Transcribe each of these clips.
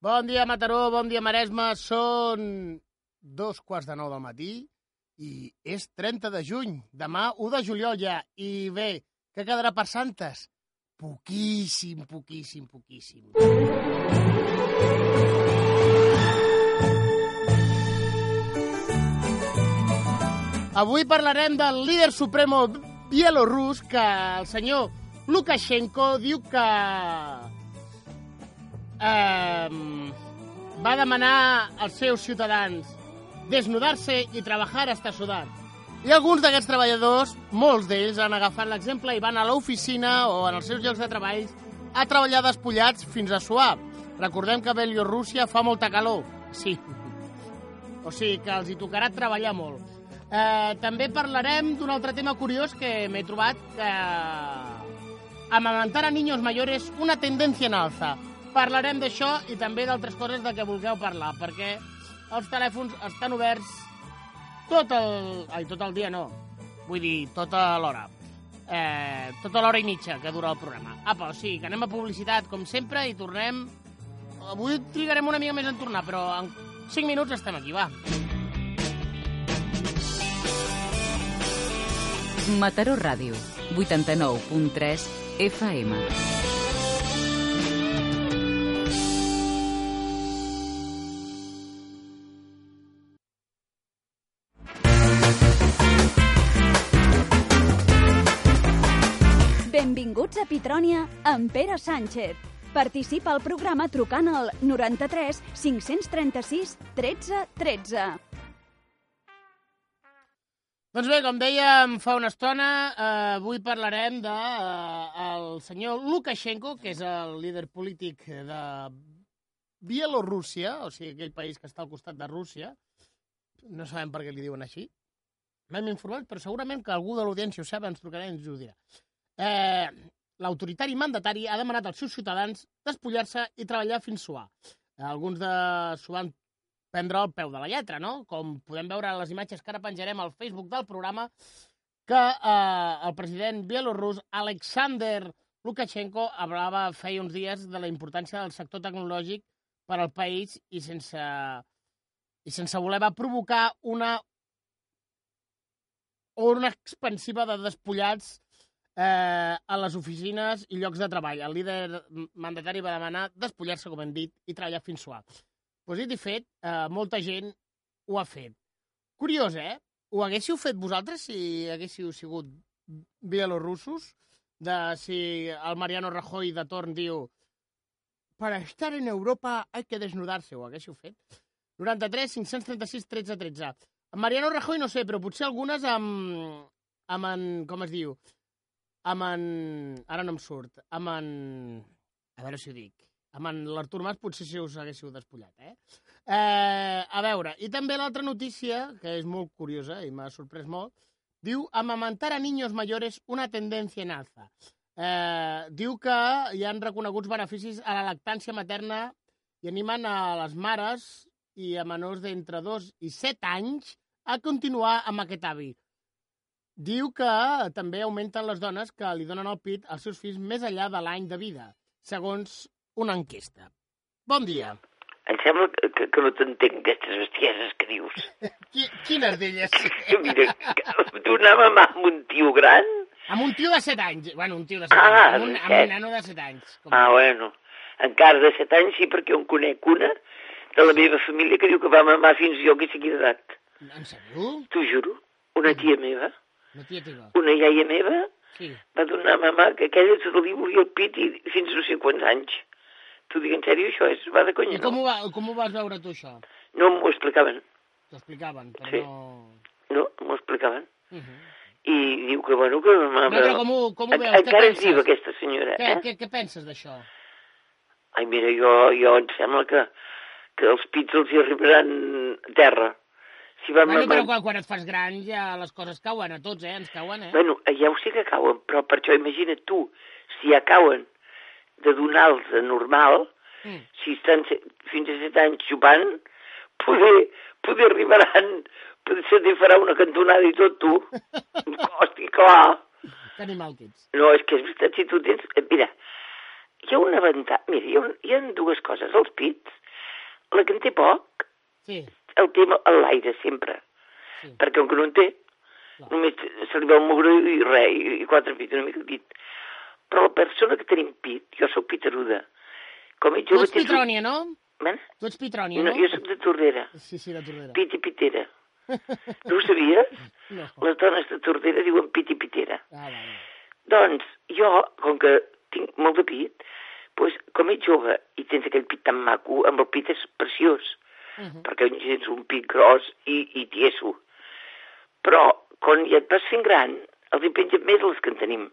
Bon dia, Mataró, bon dia, Maresme. Són dos quarts de nou del matí i és 30 de juny. Demà, 1 de juliol ja. I bé, què quedarà per Santes? Poquíssim, poquíssim, poquíssim. Avui parlarem del líder supremo bielorrus que el senyor Lukashenko diu que eh, va demanar als seus ciutadans desnudar-se i treballar hasta sudar. I alguns d'aquests treballadors, molts d'ells, han agafat l'exemple i van a l'oficina o en els seus llocs de treball a treballar despullats fins a suar. Recordem que a Bielorússia fa molta calor. Sí. O sigui que els hi tocarà treballar molt. Eh, també parlarem d'un altre tema curiós que m'he trobat que amamantar a niños mayores una tendència en alza. Parlarem d'això i també d'altres coses de què vulgueu parlar, perquè els telèfons estan oberts tot el... Ai, tot el dia no. Vull dir, tota l'hora. Eh, tota l'hora i mitja que dura el programa. Apa, o sigui, que anem a publicitat, com sempre, i tornem... Avui trigarem una mica més en tornar, però en 5 minuts estem aquí, va. Mataró Ràdio, 89.3 FM. Benvinguts a Pitrònia amb Pere Sánchez. Participa al programa trucant al 93 536 13 13. Doncs bé, com dèiem fa una estona, eh, avui parlarem de eh, el senyor Lukashenko, que és el líder polític de Bielorússia, o sigui, aquell país que està al costat de Rússia. No sabem per què li diuen així. M'hem informat, però segurament que algú de l'audiència ho sap, ens trucarà i ens ho dirà. Eh, L'autoritari mandatari ha demanat als seus ciutadans despullar-se i treballar fins suar. Alguns de s'ho van prendre al peu de la lletra, no? Com podem veure a les imatges que ara penjarem al Facebook del programa, que eh, el president bielorrus Alexander Lukashenko hablava feia uns dies de la importància del sector tecnològic per al país i sense, i sense voler va provocar una una expansiva de despullats eh, a les oficines i llocs de treball. El líder mandatari va demanar despullar-se, com hem dit, i treballar fins suar. Pues dit i fet, eh, molta gent ho ha fet. Curiós, eh? Ho haguéssiu fet vosaltres si haguéssiu sigut bielorussos? De si el Mariano Rajoy de torn diu per estar en Europa hay que desnudar-se, ho haguéssiu fet? 93 536 13 13. En Mariano Rajoy no sé, però potser algunes amb, amb en... com es diu? Amb en... Ara no em surt. Amb en... A veure si ho dic. Amb en l'Artur Mas potser si us haguéssiu despullat, eh? eh a veure, i també l'altra notícia, que és molt curiosa i m'ha sorprès molt, diu amamantar a niños mayores una tendència en alza. Eh, diu que hi han reconeguts beneficis a la lactància materna i animen a les mares i a menors d'entre 2 i 7 anys a continuar amb aquest hàbit. Diu que també augmenten les dones que li donen el pit als seus fills més enllà de l'any de vida, segons una enquesta. Bon dia. Em sembla que, que, que no t'entenc aquestes bestieses que dius. Qui, quines d'elles? Mira, donar mamà amb un tio gran? Amb un tio de 7 anys. Bueno, un tio de 7 Ah, anys. Amb un, amb un nano de 7 anys. Com... Ah, bueno. Encara de set anys sí, perquè jo en conec una de la meva família que diu que va mamar fins jo que sigui d'edat. En sèrio? T'ho juro. Una tia meva, No tia teva. una iaia meva, Sí. va donar a mamà que aquella se li volia el pit i fins sé quants anys. T'ho dic en sèrio, això és, va de I conya, com no? ho, va, com ho vas veure tu, això? No m'ho explicaven, T'ho explicaven, però Sí. no... no, m'ho explicaven. Uh -huh. I diu que, bueno, que mamà... No, però com ho, com ho veus? Encara penses? viva aquesta senyora, Què, eh? què, què penses d'això? Ai, mira, jo, jo em sembla que, que els pits els hi arribaran a terra. Si va Bueno, però quan, quan et fas gran ja les coses cauen a tots, eh? Ens cauen, eh? Bueno, ja ho sé que cauen, però per això imagina't tu, si ja cauen de donar-los normal, Mm. si estan fins a set anys xupant, poder, poder arribaran, poder se t'hi farà una cantonada i tot, tu. Hosti, clar. Que animal que ets. No, és que és veritat, si tu tens... eh, Mira, hi ha un avantatge... Mira, hi ha, un, hi ha dues coses. Els pits la que en té poc, Sí, el té a l'aire sempre. Sí. Perquè com que no en té, Clar. només se li veu moure i res, i, i quatre pits, una mica de pit. Però la persona que tenim pit, jo sóc pitaruda. Com tu jove... ets Pitrònia, no? Man? Tu ets Pitrònia, No, no? jo sóc de Tordera. Sí, sí, de Tordera. Pit i pitera. No ho sabies? No. Les dones de Tordera diuen pit i pitera. Ah, vale. Doncs jo, com que tinc molt de pit, doncs, com ets jove i tens aquell pit tan maco, amb el pit és preciós, Uh -huh. perquè tens un pit gros i, i tieso. Però, quan ja et vas fent gran, els hi pengen més les que en tenim.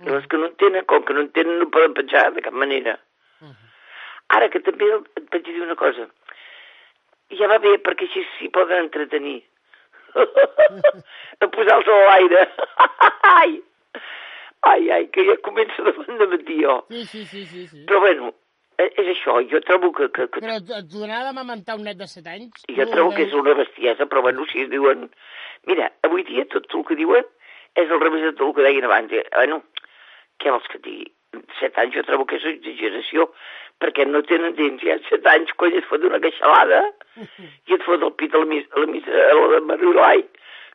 I les que no en tenen, com que no en tenen, no poden penjar de cap manera. Uh -huh. Ara que també et vaig dir una cosa. Ja va bé, perquè així s'hi poden entretenir. a posar-los a l'aire. ai, ai, ai, que ja comença de de matí jo. Sí, sí, sí, sí, sí. Però bueno, és això, jo trobo que... que, que Però et donarà d'amamentar un net de 7 anys? jo Tu trobo que és una bestiesa, però bueno, si diuen... Mira, avui dia tot el que diuen és al revés de tot el que deien abans. Eh, Bueno, què vols que et digui? Set anys jo trobo que és exageració, perquè no tenen dents. Ja set anys, coi, et fot una queixalada i et fot el pit a la a la, missa, a la de Marulai.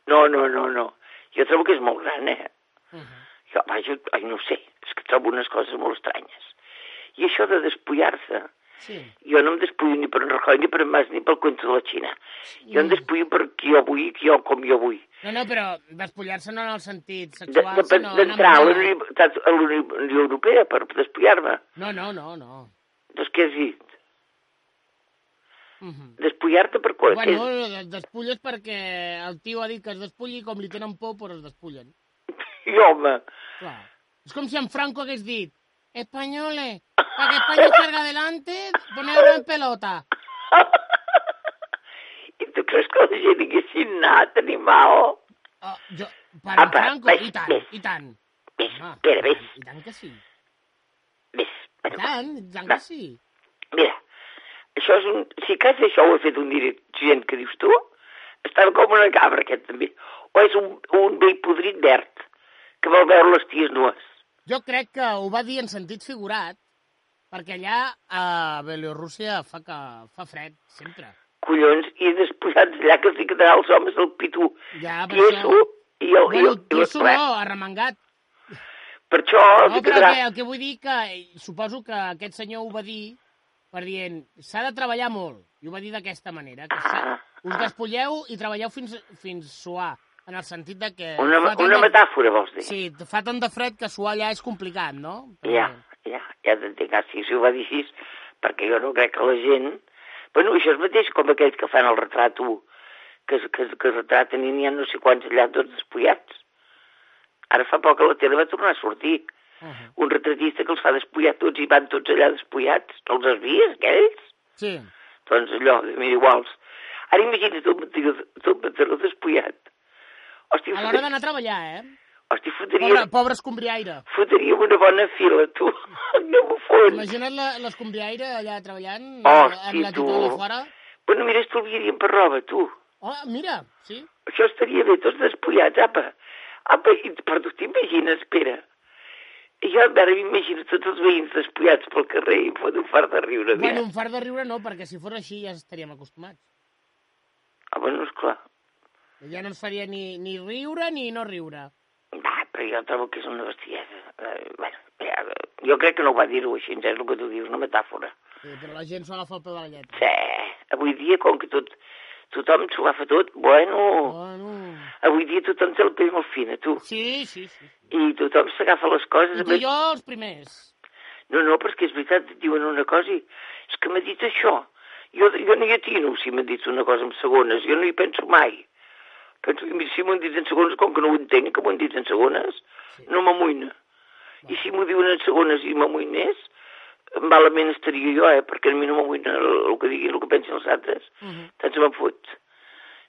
No, no, no, no. Jo trobo que és molt gran, eh? Uh -huh. Jo, vaja, ai, no sé, és que trobo unes coses molt estranyes. I això de despullar-se, Sí. jo no em despullo ni per un Rajoy, ni per en Mas, ni pel cuento de la Xina. Jo em despullo per qui jo vull, qui jo, com jo vull. No, no, però despullar-se no en el sentit De- sexual, de- sinó... D'entrar. Unió a la Unió Europea per despullar-me. No, no, no, no. Doncs què has dit? Uh -huh. Despullar-te per qual? Bueno, es despulles perquè el tio ha dit que es despulli i com li tenen por, pues es despullen. I home, Clar. És com si en Franco hagués dit Españoles, para que España salga adelante, ponerlo en pelota. i tu creus que la gent haguessin anat, animal? Oh, jo, per en Apa, Franco, ves, i tant, ves. i tant. Ves, Home, espera, ves, I tant que sí. ves. I Bueno, tant, i tant va. que sí. Mira, això és un... Si cas això ho ha fet un dirigent que dius tu, estava com una cabra aquest també. O és un, un vell podrit verd que vol veure les ties nues. Jo crec que ho va dir en sentit figurat, perquè allà a Bielorússia fa, que, fa fred, sempre. Collons, i despullats allà que s'hi quedarà els homes del pitú. Ja, per Tieso això... i el, i Bueno, el, i el tieso ple. no, arremangat. Per això No, però quedarà... que, el que vull dir que suposo que aquest senyor ho va dir per dient s'ha de treballar molt, i ho va dir d'aquesta manera, que Ah. us despulleu i treballeu fins, fins suar, en el sentit de que... Una, una de- metàfora, vols dir? Sí, fa tant de fred que suar allà és complicat, no? Ja, ja, ja t'entenc. Ah, si ho va dir així, perquè jo no crec que la gent... Bueno, això és mateix com aquells que fan el retrat, tu, que, es- que, que retraten i n'hi ha no sé quants allà tots despullats. Ara fa poc a la tele va tornar a sortir Uh -huh. un retratista que els fa despullar tots i van tots allà despullats. No els has vist, aquells? Sí, Doncs allò, mira, iguals. Ara imagina't mataró, tot mataró despullat. Hosti, a l'hora d'anar a treballar, eh? Hosti fotria, Pobre, pobre escombriaire. fotria una bona fila, tu. No m'ho fons. Imagina't l'escombriaire allà treballant, Hosti, amb la tu. titola fora. Bueno, mira, estalviaríem per roba, tu. Oh, mira, sí. Això estaria bé, tots despullats, apa. Apa, i, però tu t'imagines, espera. I jo ara m'imagino tots els veïns despullats pel carrer i fot un fart de riure. Bueno, Bueno. un fart de riure no, perquè si fos així ja estaríem acostumats. Ah, bueno, esclar. Ja no ens faria ni, ni riure ni no riure. Però jo trobo que és una bestiesa. Eh, bueno, ja, jo crec que no ho va dir-ho així, és el que tu dius, una metàfora. Sí, però la gent s'ho agafa al peu de la lletra. Sí, avui dia, com que tot, tothom s'ho agafa tot, bueno, Bueno... avui dia tothom té la pell molt fina, tu. Sí, sí, sí. I tothom s'agafa les coses... I amb tu i jo els primers. No, no, però és veritat, diuen una cosa i... És que m'ha dit això. Jo, jo no hi atino si m'ha dit una cosa en segones, jo no hi penso mai. Penso, i si m'ho han dit en segones, com que no ho entenc, que m'ho han dit en segones, Sí. no m'amoïna. I si m'ho diuen en segones i m'amoïnés, malament estaria jo, eh, perquè a mi no m'amoïna el, el que diguin, el que pensin els altres. Uh -huh. Tant se me'n fot.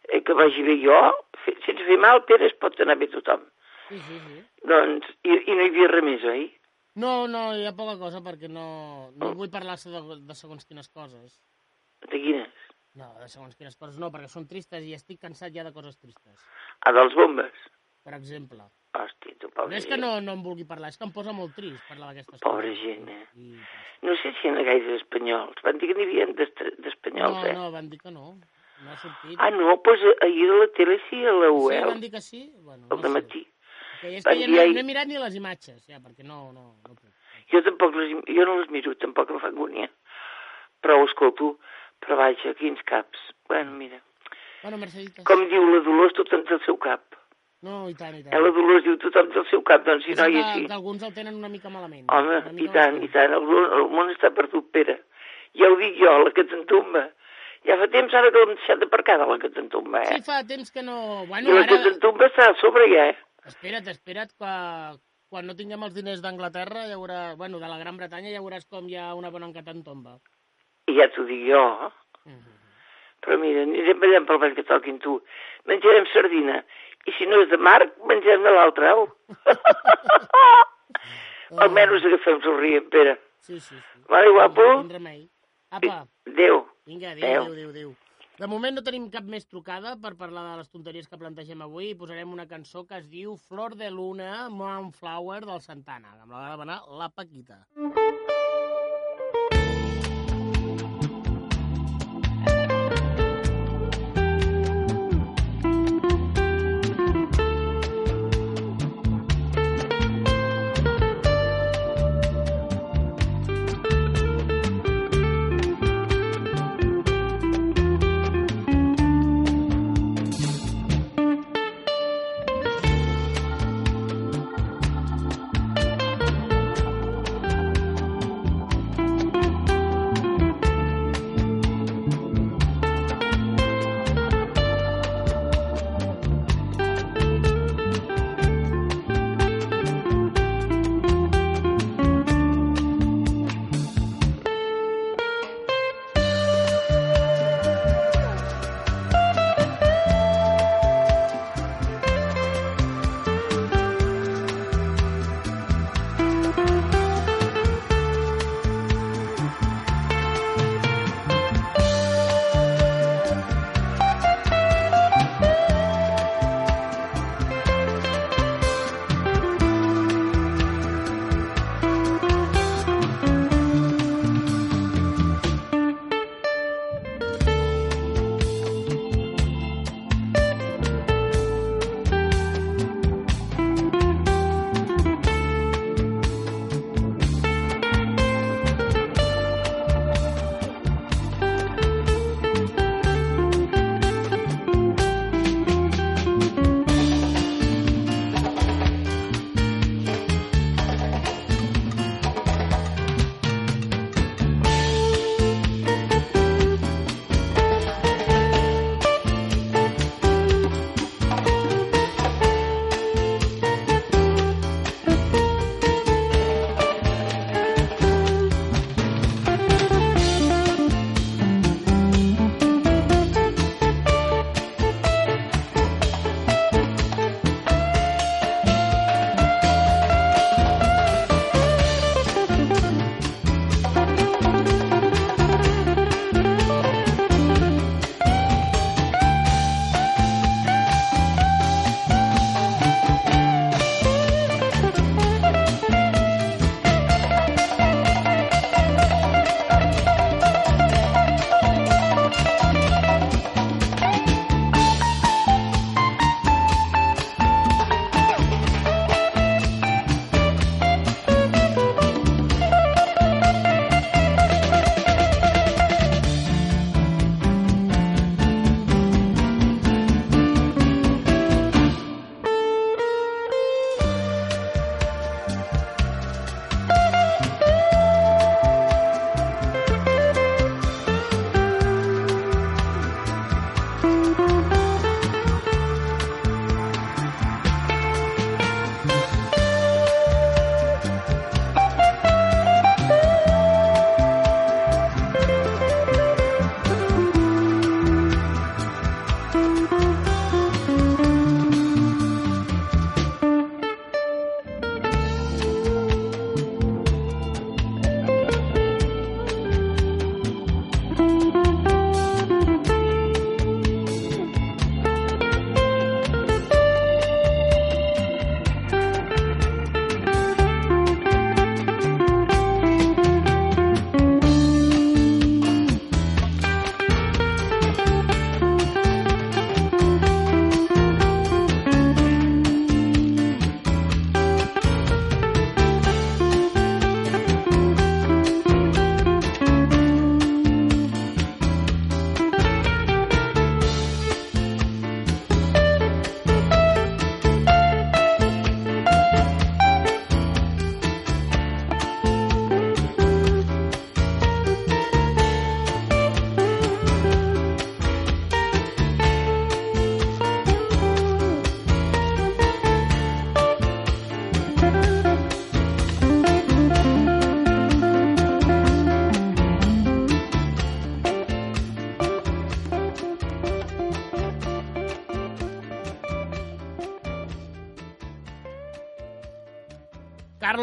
Eh, que vagi bé jo, fe, sense fer mal, Pere, es pot anar bé tothom. Sí, sí, sí. Doncs, i, i no hi havia res més, oi? No, no, hi ha poca cosa perquè no, no vull parlar de, de segons quines coses. De quines? No, de segons quines coses no, perquè són tristes i estic cansat ja de coses tristes. Ah, dels bombes. Per exemple. Hòstia, tu, pobra No és que no, no em vulgui parlar, és que em posa molt trist parlar d'aquestes coses. gent, eh? I, No sé si hi ha gaires espanyols. Van dir que n'hi havia d'estre- no, d'espanyols, eh? no, van dir que no. No ha sortit. Ah, no, doncs ahir a la tele sí, a la sí, UEL, van dir que sí? Bueno, no sé. matí. Que és van que ja no, no he mirat ni les imatges, ja, perquè no, no, no puc. Jo tampoc les, jo no les miro, tampoc em fa angúnia. Però escolto, però vaja, quins caps. Bueno, mira, Bueno, Merceditas. com diu la Dolors, tothom té el seu cap. No, i tant, i tant. Eh, la Dolors diu tothom té el seu cap, doncs si no, i que, així. que alguns el tenen una mica malament. Home, una i mica tant, i tant, el, el món està perdut, Pere. Ja ho dic jo, la que t'entomba. Ja fa temps ara que l'hem deixat aparcada, la que t'entomba, Sí, eh? fa temps que no... I Bueno, la que ara... t'entomba està a sobre ja, eh? Espera't, espera't, que quan no tinguem els diners d'Anglaterra, ja veuràs... Bueno, de la Gran Bretanya, ja veuràs com hi ha una bona encatat en tomba. I ja t'ho dic jo. Mhm. Però mira, anirem ballant pel ball que toquin tu. Menjarem sardina. I si no és de Marc, mengem de l'altre, au. Almenys agafem somrient, Pere. Sí, sí, sí. Vale, guapo? Apa, Adéu. vinga, Adéu. adéu, adéu, adéu. De moment no tenim cap més trucada per parlar de les tonteries que plantegem avui i posarem una cançó que es diu Flor de Luna, Moonflower del Santana, amb la va demanar la Paquita. Flor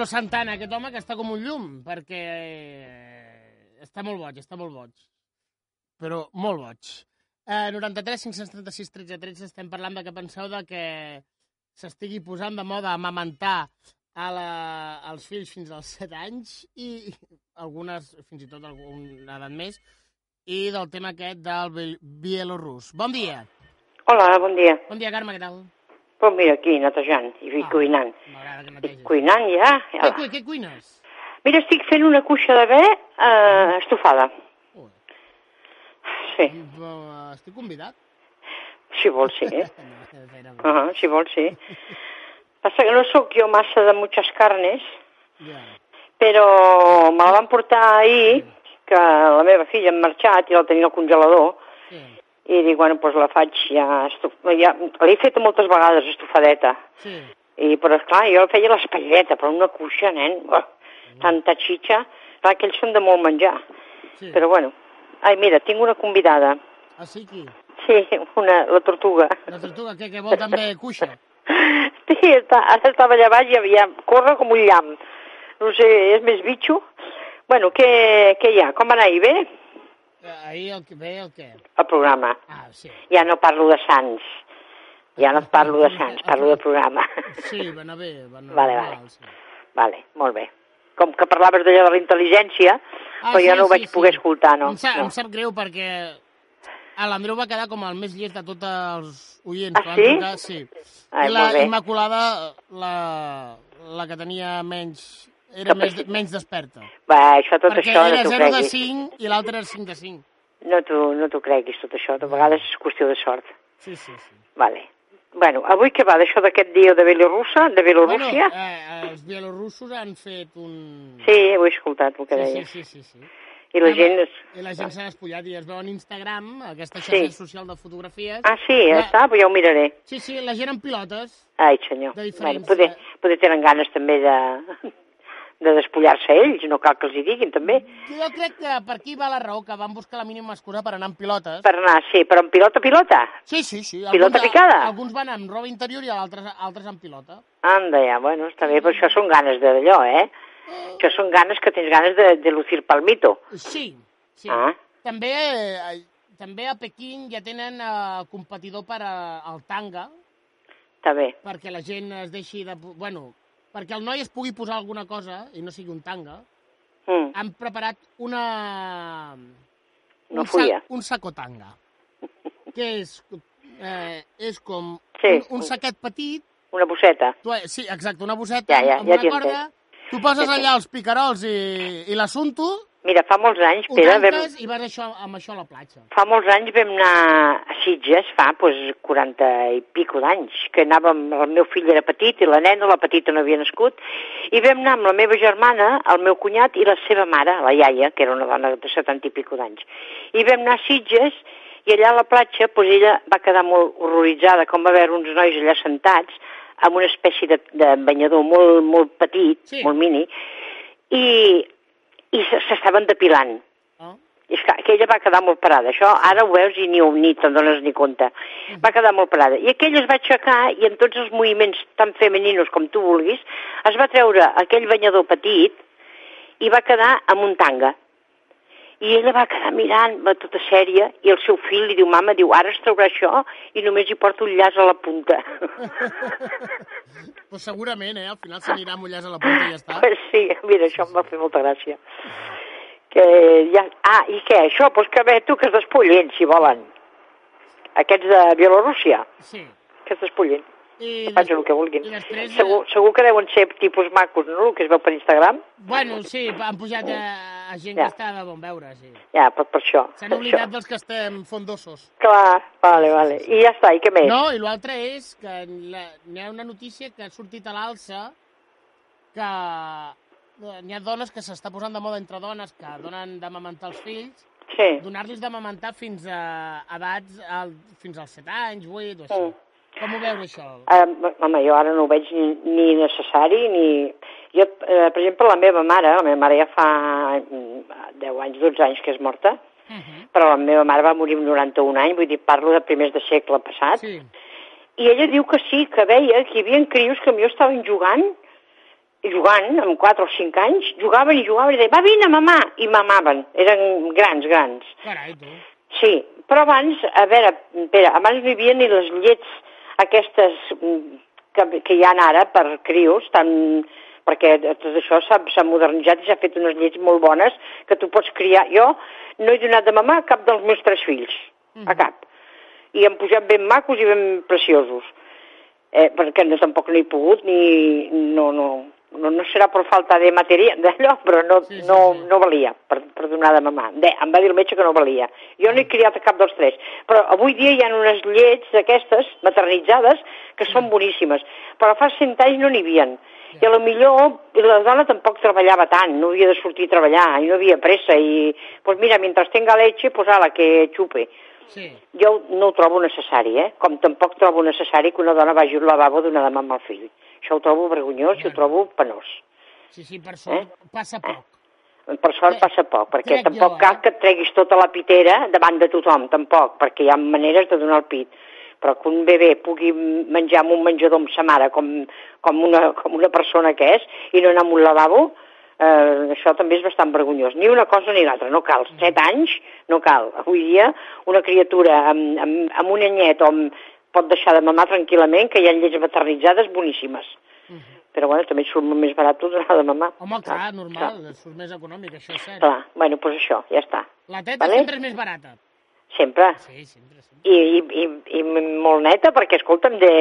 Carlos Santana, aquest home que està com un llum, perquè eh, està molt boig, està molt boig. Però molt boig. Eh, 93 536 13 13 estem parlant de que penseu de que s'estigui posant de moda amamentar a la, als fills fins als 7 anys i algunes, fins i tot alguna edat més, i del tema aquest del bielorrus. Bon dia. Hola, bon dia. Bon dia, Carme, què tal? Pues mira, aquí, netejant i Ah. cuinant. Estic cuinant ja. Què, ja. cu- què cuines? Mira, estic fent una cuixa de bé eh, estofada. Ui, Sí, però estic convidat? si vols, sí. No, Uh. -huh, si vols, sí. Passa que no sóc jo massa de muchas carnes, Ja. però me la van portar ahir, que la meva filla ha marxat i la tenia al congelador. I dic, bueno, doncs la faig ja... Estof... ja L'he fet moltes vegades, estofadeta. Sí. I, però, esclar, jo feia l'espatlleta, però una cuixa, nen, uah, tanta xitxa. Clar, que ells són de molt menjar. sí. Però bueno. Ai, mira, tinc una convidada. Ah, sí, qui? Sí, una, la tortuga. La tortuga, que, que vol també cuixa? Sí, està, ara estava allà baix i havia... corre com un llamp. No sé, és més bitxo. Bueno, què, què hi ha? Com va anar ahir? Bé? Eh, Ahir el que ve, el què? El programa. Ah, sí. Ja no parlo de Sants. Ja no parlo de Sants, parlo de programa. Sí, va anar bé. Va anar Vale, vale. Sí. Vale, molt bé. Com que parlaves d'allò de la intel·ligència, Ah, però sí, jo no ho sí, vaig sí. poder escoltar, no. Em, sap, no. em sap greu perquè a l'Andreu va quedar com el més llest de tots els oients. Ah, sí? Trucar, sí. Ai, I la. Immaculada, la, la que tenia menys... Era més, menys desperta. Va, això, tot perquè això no era t'ho 0 de creguis. 5 i l'altre era 5 de 5. No t'ho no creguis, tot això. De vegades és qüestió de sort. Sí, sí, sí. Vale. Bueno, avui què va d'això d'aquest dia de Bielorússia? De Bielorússia? Bueno, eh, els bielorussos han fet un... Sí, ho he escoltat, el que sí, deies. sí, sí, sí, sí. I la gent... És... I la gent s'ha despullat i es veu en Instagram, aquesta Sí. xarxa social de fotografies. Ah, sí, ja La- està, però ja ho miraré. Sí, sí, la gent en pilotes. Ai, senyor. De diferents, Bueno, poder, eh? poder tenen ganes també de, de despullar-se ells, no cal que els hi diguin, també. Jo crec que per aquí va la raó, que van buscar la mínima excusa per anar en pilotes. Per anar, sí, però en pilota, pilota. Sí, sí, sí. Pilota Alguns- picada? Alguns van amb roba interior i altres, altres en pilota. Anda, ja, bueno, està bé, però això són ganes de d'allò, eh? Això són ganes que tens ganes de, de lucir palmito. Sí, sí. Ah. També, eh, també a Pequín ja tenen eh, competidor per a, al tanga, Està bé. perquè la gent es deixi de... Bueno, perquè el noi es pugui posar alguna cosa i no sigui un tanga, Mm. han preparat una... Una un, fulla. un sacotanga, que és, eh, és com Sí. un, un saquet petit, Una bosseta. tu, sí, exacte, una bosseta Ja, ja, amb ja una corda, tu poses allà els picarols i, i l'assumpto, Mira, fa molts anys, Pere, vam, i vas això, amb això a la platja. fa molts anys vam anar a Sitges, fa pues, 40 i pico d'anys, que anàvem, el meu fill era petit i la nena, la petita no havia nascut, i vam anar amb la meva germana, el meu cunyat i la seva mare, la iaia, que era una dona de 70 i pico d'anys. I vam anar a Sitges i allà a la platja pues, ella va quedar molt horroritzada com va veure uns nois allà sentats amb una espècie de, de banyador molt, molt petit, Sí. molt mini, i, i s'estaven depilant. No? I esclar, que ella va quedar molt parada. Això ara ho veus i ni, ho- ni te'n dones ni compte. Va quedar molt parada. I aquella es va aixecar i en tots els moviments tan femeninos com tu vulguis, es va treure aquell banyador petit i va quedar amb un tanga. I ella va quedar mirant, va tota sèria, i el seu fill li diu, mama, diu, ara es traurà això i només hi porta un llaç a la punta. pues segurament, eh? Al final s'anirà amb un llaç a la punta i ja està. Pues sí, mira, això em va fer molta gràcia. Que ja... Ah, i què? Això, doncs que bé, tu que es despullin, si volen. Aquests de Bielorússia, Sí. que es despullin. I, Que el que vulguin. Després... eh, Segur, segur que deuen ser tipus macos, no?, el que es veu per Instagram. Bueno, sí, han pujat a, a gent Ja. que està de bon veure, sí. Ja, per, per això. S'han oblidat això. dels que estem fondosos. Clar, vale, vale. I ja està, i què més? No, i l'altre és que la- n'hi ha una notícia que ha sortit a l'alça que eh, n'hi ha dones que s'està posant de moda entre dones que donen d'amamentar els fills, Sí. donar-los d'amamentar fins a edats, al, fins als 7 anys, 8 o així. Mm. Com ho veus, això? Uh, home, jo ara no ho veig ni, ni necessari, ni... Jo, eh, per exemple, la meva mare, la meva mare ja fa mm, 10 anys, 12 anys que és morta, Uh -huh. però la meva mare va morir amb 91 anys, vull dir, parlo de primers de segle passat, Sí. i ella diu que sí, que veia que hi havia crios que millor estaven jugant jugant, amb 4 o 5 anys, jugaven i jugaven i deien, va, vine, mamà, i mamaven. Eren grans, grans. Carai, tu. Sí, però abans, a veure, Pere, abans no hi havia ni les llets aquestes mm, que, que hi ha ara per crios, tan, perquè tot això s'ha modernitzat i s'ha fet unes llets molt bones que tu pots criar. Jo no he donat de mamar a cap dels meus tres fills, a cap. I hem pujat ben macos i ben preciosos. Eh, perquè no, tampoc no he pogut ni... No, no, no, no serà per falta de matèria d'allò, però no, Sí, sí, no, sí. no valia per, per donar de mamar. De, em va dir el metge que no valia. Jo no he criat a cap dels tres. Però avui dia hi ha unes llets d'aquestes, maternitzades, que són boníssimes. Però fa cent anys no n'hi havia. I a lo millor la dona tampoc treballava tant, no havia de sortir a treballar, i no havia pressa, i, pues mira, mentre tenga leche, pues ala, que xupe. Sí. Jo no ho trobo necessari, eh? Com tampoc trobo necessari que una dona vagi al lavabo d'una dama amb el fill. Això ho trobo vergonyós i ho trobo penós. Sí, sí, per sort, passa poc. Per sort Crec- passa poc, perquè crec tampoc jo, cal eh? que et treguis tota la pitera davant de tothom, tampoc, perquè hi ha maneres de donar el pit. Però que un bebè pugui menjar en un menjador amb sa mare com, com, una, com una persona que és i no anar a un lavabo, eh, això també és bastant vergonyós. Ni una cosa ni l'altra, no cal. Set anys, no cal. Avui dia una criatura amb, amb, amb un anyet o amb, pot deixar de mamar tranquil·lament, que hi ha llets maternitzades boníssimes. Però bueno, també surt molt més barat donar de mamar. Home, clar, normal, surt més econòmic, això és cert. Clar, bueno, doncs això, ja està. La teta Vale. sempre és més barata. Sempre. Sí, sempre, sempre. I, i, i, i molt neta, perquè, escolta'm, de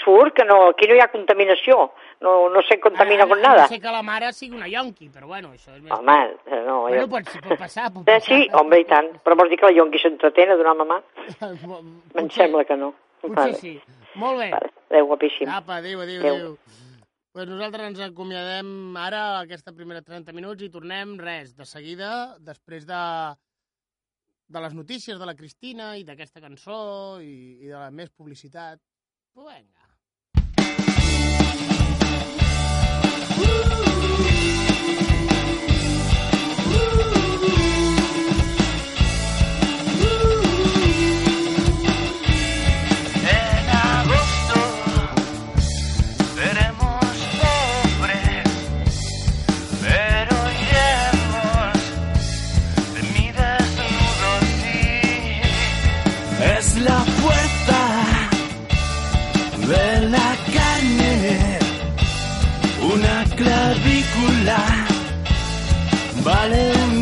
surt que no, aquí no hi ha contaminació. No, no se contamina A- a- con a nada. No sé que la mare sigui una yonqui, però bueno, això és més... Home, eh, no, bueno, jo... pot, pot passar, pot Eh, passar. sí, home, i tant. Però vols dir que la yonqui s'entretén a donar mamà? Em Potser- sembla que no. Potser Vale. sí. Molt bé. Vale. Adéu, guapíssim. Apa, adéu, adéu, Adéu. adéu. Pues nosaltres ens acomiadem ara aquesta primera 30 minuts i tornem, res, de seguida, després de, de les notícies de la Cristina i d'aquesta cançó i, i de la més publicitat. Pues vinga. Vale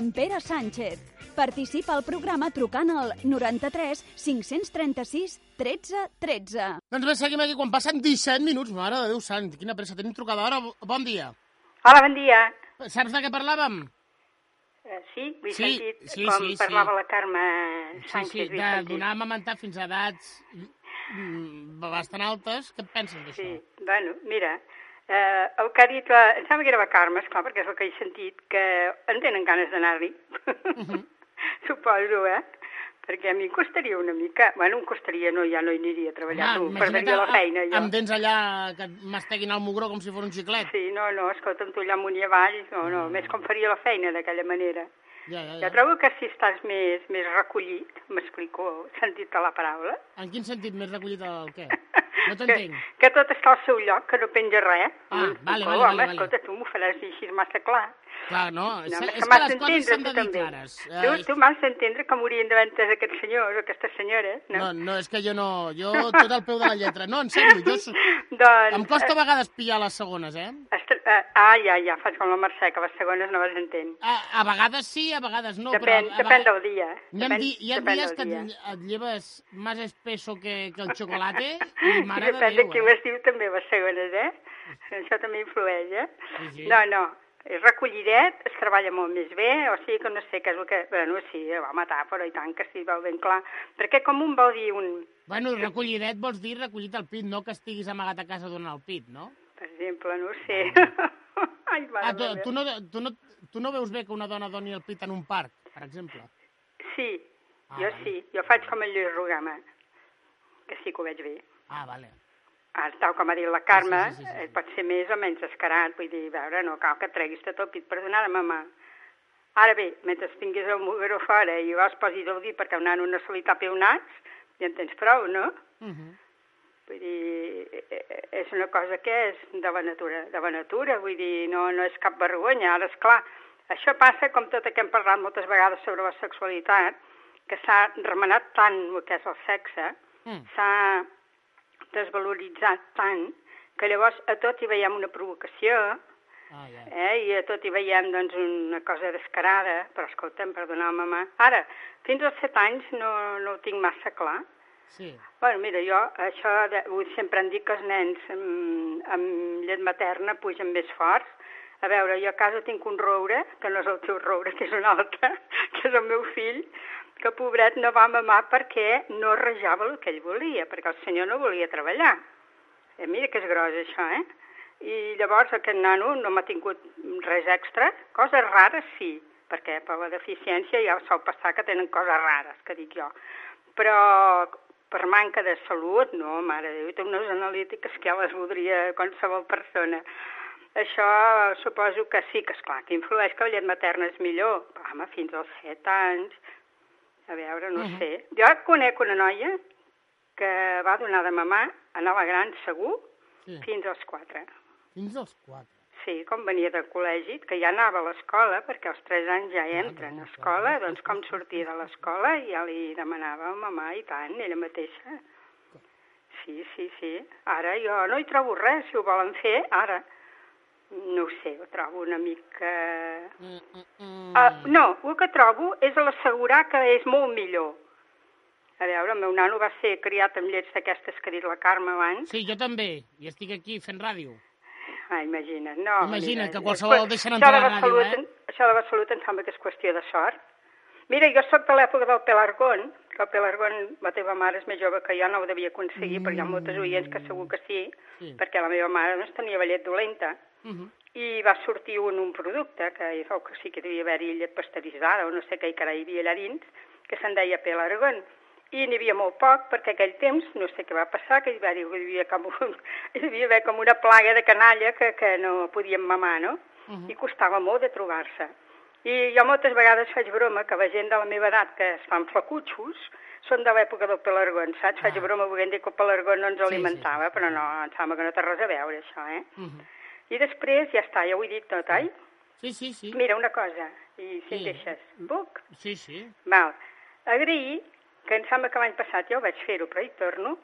amb Pere Sánchez. Participa al programa trucant al 93 536 13 13. Doncs bé, seguim aquí quan passen 17 minuts. Mare de Déu sant, quina pressa. Tenim trucada ara. Bon dia. Hola, bon dia. Saps de què parlàvem? Eh, sí? L'he Sí, sentit sí, com sí, sí. parlava la Carme Sí, Sánchez. sí, l'he de donar a amamentar fins a edats mm, bastant altes. Què et penses d'això? Sí, bueno, mira, eh, el que ha dit, la, em sembla que era la Carme, esclar, perquè és el que he sentit, que en tenen ganes d'anar-hi. Mhm. Suposo, eh? Perquè a mi em costaria una mica... Bueno, em costaria, no, ja no hi aniria a treballar, no, imagina't perdria la feina, jo. Amb dents allà que et masteguin el mugró com si fos un xiclet. Sí, no, no, escolta'm, tu allà amunt i avall, no, no, més com faria la feina d'aquella manera. Ja, ja, Jo ja. trobo que si estàs més, més recollit, m'explico, sentit la paraula, En quin sentit més recollit el què? No que, t'entenc. que tot està al seu lloc, que no penja res. Ah, M'explico, vale, vale, home, vale, vale. escolta, tu m'ho faràs així massa clar. Clar, no, és, No, és que que les coses s'han de dir també. clares. Tu, Eh, tu m'has d'entendre com haurien d'haver entès aquests senyors o aquestes senyores, no? no, no, és que jo no... Jo tot al peu de la lletra. No, en sèrio, jo... Doncs... Em costa a vegades pillar les segones, eh? Est- eh, ah, ja, ja, fas com la Mercè, que les segones no les entén. A, a vegades sí, a vegades no, depèn, però... a, depèn del dia. Hi ha, depèn, di, hi ha dies que et, et lleves més espeso que, que el xocolate i mare depèn de de qui Déu, ho eh? es diu també les segones, eh? Això també influeix, eh? Sí, sí. No, no, és recollidet, es treballa molt més bé, o sigui que no sé què és el que... Bueno, sí, va matar, però i tant que sí, veu ben clar. Perquè com un vol dir un... Bueno, recollidet vols dir recollit al pit, no que estiguis amagat a casa donant el pit, no? Per exemple, no sé. Ai, mare Ah, tu, tu, no, tu, no, tu no veus bé que una dona doni el pit en un parc, per exemple? Sí, Ah, jo vale. sí, jo faig com el Lluís Rugama, que sí que ho veig bé. Ah, vale. Tal com ha dit la Carme, Sí, sí, sí, sí, sí. eh, pot ser més o menys escarat, vull dir, veure, no cal que treguis tot el pit per donar a mamà. Ara bé, mentre tinguis el mugró fora i vas posis el dit perquè un nano no se li tapi un nas, ja en tens prou, no? Uh -huh. Vull dir, eh, és una cosa que és de la natura, de la natura, vull dir, no, no és cap vergonya. Ara, és clar, això passa com tot el que hem parlat moltes vegades sobre la sexualitat, que s'ha remenat tant el que és el sexe, Mm. s'ha desvaloritzat tant, que llavors a tot hi veiem una provocació, Ah, ja. eh? i a tot hi veiem doncs, una cosa descarada, però escolta'm, perdoneu, mamà. Ara, fins als set anys no, no ho tinc massa clar, Sí. Bueno, mira, jo això de, sempre em dic que els nens amb, amb llet materna pugen més forts. A veure, jo a casa tinc un roure, que no és el teu roure, que és un altre, que és el meu fill, que pobret no va mamar perquè no rejava el que ell volia, perquè el senyor no volia treballar. Eh, mira que és gros això, eh? I llavors aquest nano no m'ha tingut res extra, coses rares sí, perquè per la deficiència ja sol passar que tenen coses rares, que dic jo. Però per manca de salut, no, mare de Déu, té unes analítiques que ja les voldria qualsevol persona. Això suposo que sí que, esclar, que influeix que la llet materna és millor. Home, fins als 7 anys, a veure, no Mhm. sé. Jo conec una noia que va donar de mamar, anava gran segur, sí. fins als 4. Fins als 4. Sí, com venia del col·legi, que ja anava a l'escola, perquè als 3 anys ja entren a escola, doncs com sortia de l'escola ja li demanava a mamà i tant, ella mateixa. Sí, sí, sí. Ara jo no hi trobo res, si ho volen fer, ara. No ho sé, ho trobo una mica... Mm, mm, mm. Uh, no, el que trobo és l'assegurar que és molt millor. A veure, el meu nano va ser criat amb llets d'aquestes que ha dit la Carme abans. Sí, jo també, i estic aquí fent ràdio. Ah, imagina't, no. Imagina't mira, que és qualsevol que- deixen entrar a la ràdio, salut, eh? Això de la salut em sembla que és qüestió de sort. Mira, jo sóc de l'època del Pelargón, que el Pelargón, la teva mare és més jove que jo, no ho devia aconseguir, mm. perquè hi ha moltes oients que segur que sí, Sí. perquè la meva mare no tenia la llet dolenta, Uh -huh. i va sortir un, un producte, que hi que sí que devia haver-hi llet pasteuritzada, o no sé què carai hi havia allà dins, que se'n deia Pelargón. I n'hi havia molt poc, perquè aquell temps, no sé què va passar, que hi, va, hi, havia com un, hi devia haver com una plaga de canalla que, que no podien mamar, no? Uh -huh. i costava molt de trobar-se. I jo moltes vegades faig broma que la gent de la meva edat que es fan flacutxos són de l'època del pelargón, saps? Faig Ah. broma volent dir que el pelargón no ens Sí, sí, alimentava, sí, sí. però no, em sembla que no té res a veure, això, eh? Uh -huh. I després, ja està, ja ho he dit tot, oi? Sí, sí, sí. Mira, una cosa, i si em Sí. deixes, puc? Sí, sí. Val. Agrair, que em sembla que l'any passat ja ho vaig fer-ho, però hi torno,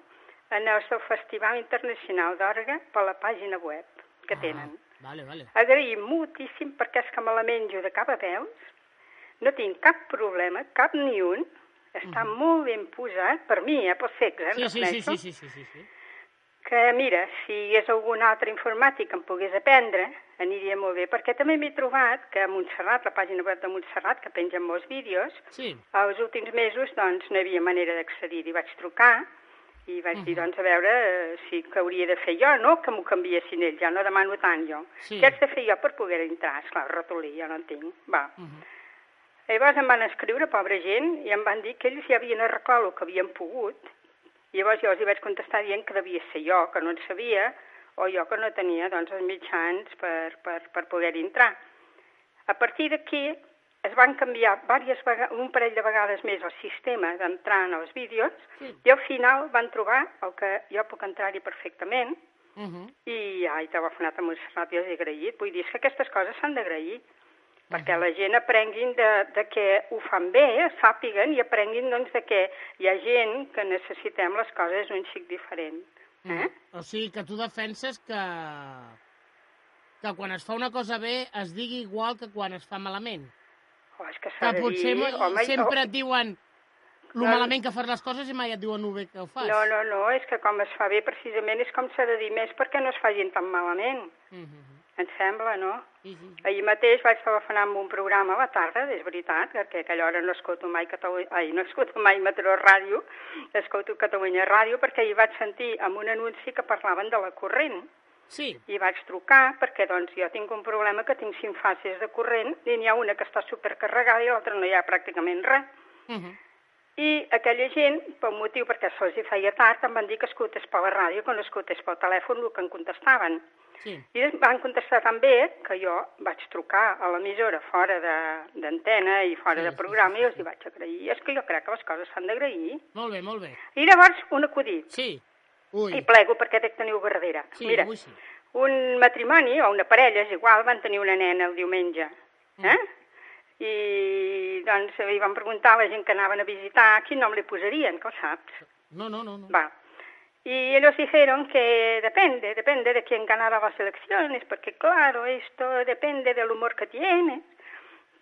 en el seu Festival Internacional d'Orga per la pàgina web que tenen. Ah, vale, vale. agrair moltíssim perquè és que me la menjo de cap a peus, no tinc cap problema, cap ni un, està molt ben posat, per mi, eh, pels secs, eh, Sí, sí, sí, sí, sí, sí, sí, sí. Que, mira, si hi hagués algun altre informàtic que em pogués aprendre, aniria molt bé, perquè també m'he trobat que a Montserrat, la pàgina web de Montserrat, que penja molts vídeos, Sí. els últims mesos doncs, no hi havia manera d'accedir-hi. Vaig trucar i vaig dir, doncs, a veure eh, si que hauria de fer jo, no que m'ho canviessin ells, ja no demano tant jo. Sí. Què haig de fer jo per poder entrar? Esclar, ratolí ja no en tinc. Va. Mhm. Llavors em van escriure, pobra gent, i em van dir que ells ja havien arreglat el que havien pogut. I llavors jo els hi vaig contestar dient que devia ser jo, que no en sabia, o jo que no tenia doncs, els mitjans per, per, per poder entrar. A partir d'aquí es van canviar diverses vega- un parell de vegades més el sistema d'entrar en els vídeos Sí. i al final van trobar el que jo puc entrar-hi perfectament Mhm. i ja he telefonat a Montserrat i els he agraït. Vull dir, és que aquestes coses s'han d'agrair perquè la gent aprenguin de, de que ho fan bé, sàpiguen i aprenguin doncs, de que hi ha gent que necessitem les coses un xic diferent. Eh? Mhm. O sigui que tu defenses que que quan es fa una cosa bé es digui igual que quan es fa malament. Oh, és que Que potser dir... home, sempre oh, et diuen lo No, malament que fas les coses i mai et diuen lo bé que ho fas. No, no, no, és que com es fa bé precisament és com s'ha de dir més perquè no es facin tan malament. Mhm. Em sembla, no? Sí, sí. Ahir mateix vaig telefonar amb un programa a la tarda, és veritat, perquè a aquella hora no escolto mai Catalunya, ai, no escolto mai Mataró Ràdio, escolto Catalunya Ràdio, perquè hi vaig sentir amb un anunci que parlaven de la corrent. Sí, I vaig trucar perquè doncs, jo tinc un problema que tinc cinc fases de corrent i n'hi ha una que està supercarregada i l'altra no hi ha pràcticament res. Mhm. I aquella gent, per un motiu perquè se'ls feia tard, em van dir que escoltés per la ràdio, que no escoltés pel telèfon el que em contestaven. Sí. I em van contestar tan bé que jo vaig trucar a l'emissora fora d'antena i fora Sí, de sí, programa sí, i els hi vaig agrair. És que jo crec que les coses s'han d'agrair. Molt bé, molt bé. I llavors, un acudit. Sí. Ui, I plego perquè dec tenir a darrere. sí, Mira, avui sí. un matrimoni o una parella, és igual, van tenir una nena el diumenge. Eh? I doncs li van preguntar a la gent que anaven a visitar quin nom li posarien, que ho saps. No, no, no. no. Va. Y ellos dijeron que depende, depende de quién ganara las elecciones, porque claro, esto depende del humor que tienes.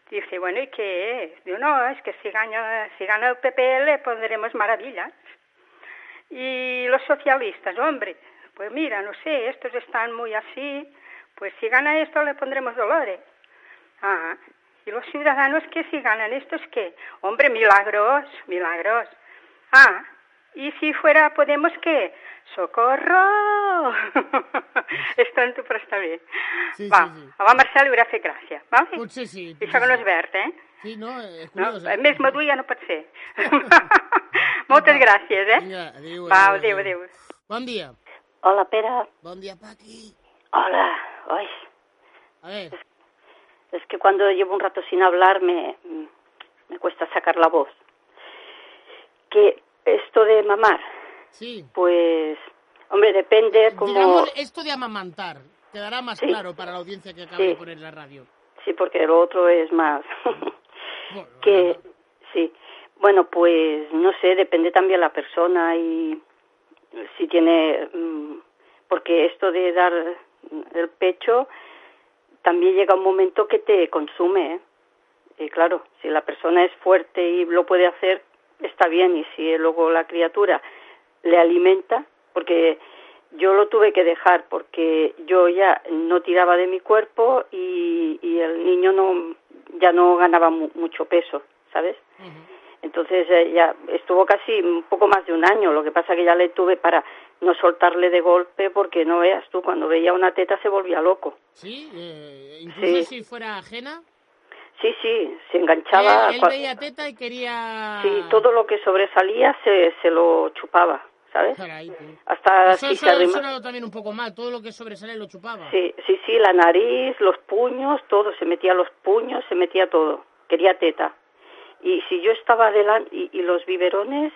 Dice, bueno, ¿y qué es? Digo, no, es que si gana, si gana el PP le pondremos maravillas. Y los socialistas, hombre, pues mira, no sé, estos están muy así, pues si gana esto le pondremos dolores. Ah, y los ciudadanos que si ganan estos qué? Hombre, milagros, milagros. Ah, y si fuera Podemos qué? ¡Socorro! és tonto, però està bé. Sí, va, sí, sí. a la Mercè li haurà fet gràcia, vale? Potser sí. I potser això que no és verd, eh? Sí, no, és No? curiós, eh? Més madur ja no pot ser. Moltes gràcies, eh? Vinga, adéu, Va, adéu, adéu, adéu. Bon dia. Hola, Pere. Bon dia, Paqui. Hola. Ay, A ver, es que cuando llevo un rato sin hablar me, me cuesta sacar la voz. Que esto de mamar, sí. pues, hombre, depende como... Digamos esto de amamantar. Quedará más Sí. claro para la audiencia que acaba Sí. de poner la radio. Sí, porque lo otro es más... Bueno, que sí bueno pues no sé depende también la persona y si tiene mm, porque esto de dar el pecho también llega un momento que te consume ¿eh? y claro si la persona es fuerte y lo puede hacer está bien y si luego la criatura le alimenta porque yo lo tuve que dejar porque yo ya no tiraba de mi cuerpo y, y el niño no ya no ganaba mu- mucho peso, ¿sabes? Entonces eh, ya estuvo casi un poco más de un año. Lo que pasa que ya le tuve para no soltarle de golpe porque no veas tú, cuando veía una teta se volvía loco. Sí, eh, incluso Sí. si fuera ajena. Sí, sí, se enganchaba. él, veía teta y quería... Sí, todo lo que sobresalía se, se lo chupaba, ¿sabes? Caray, tú. Hasta Eso, si se también un poco mal. Todo lo que sobresale lo chupaba. Sí, sí, sí, la nariz, los puños, todo, se metía los puños, se metía todo. Quería teta. Y si yo estaba adelante, y, y los biberones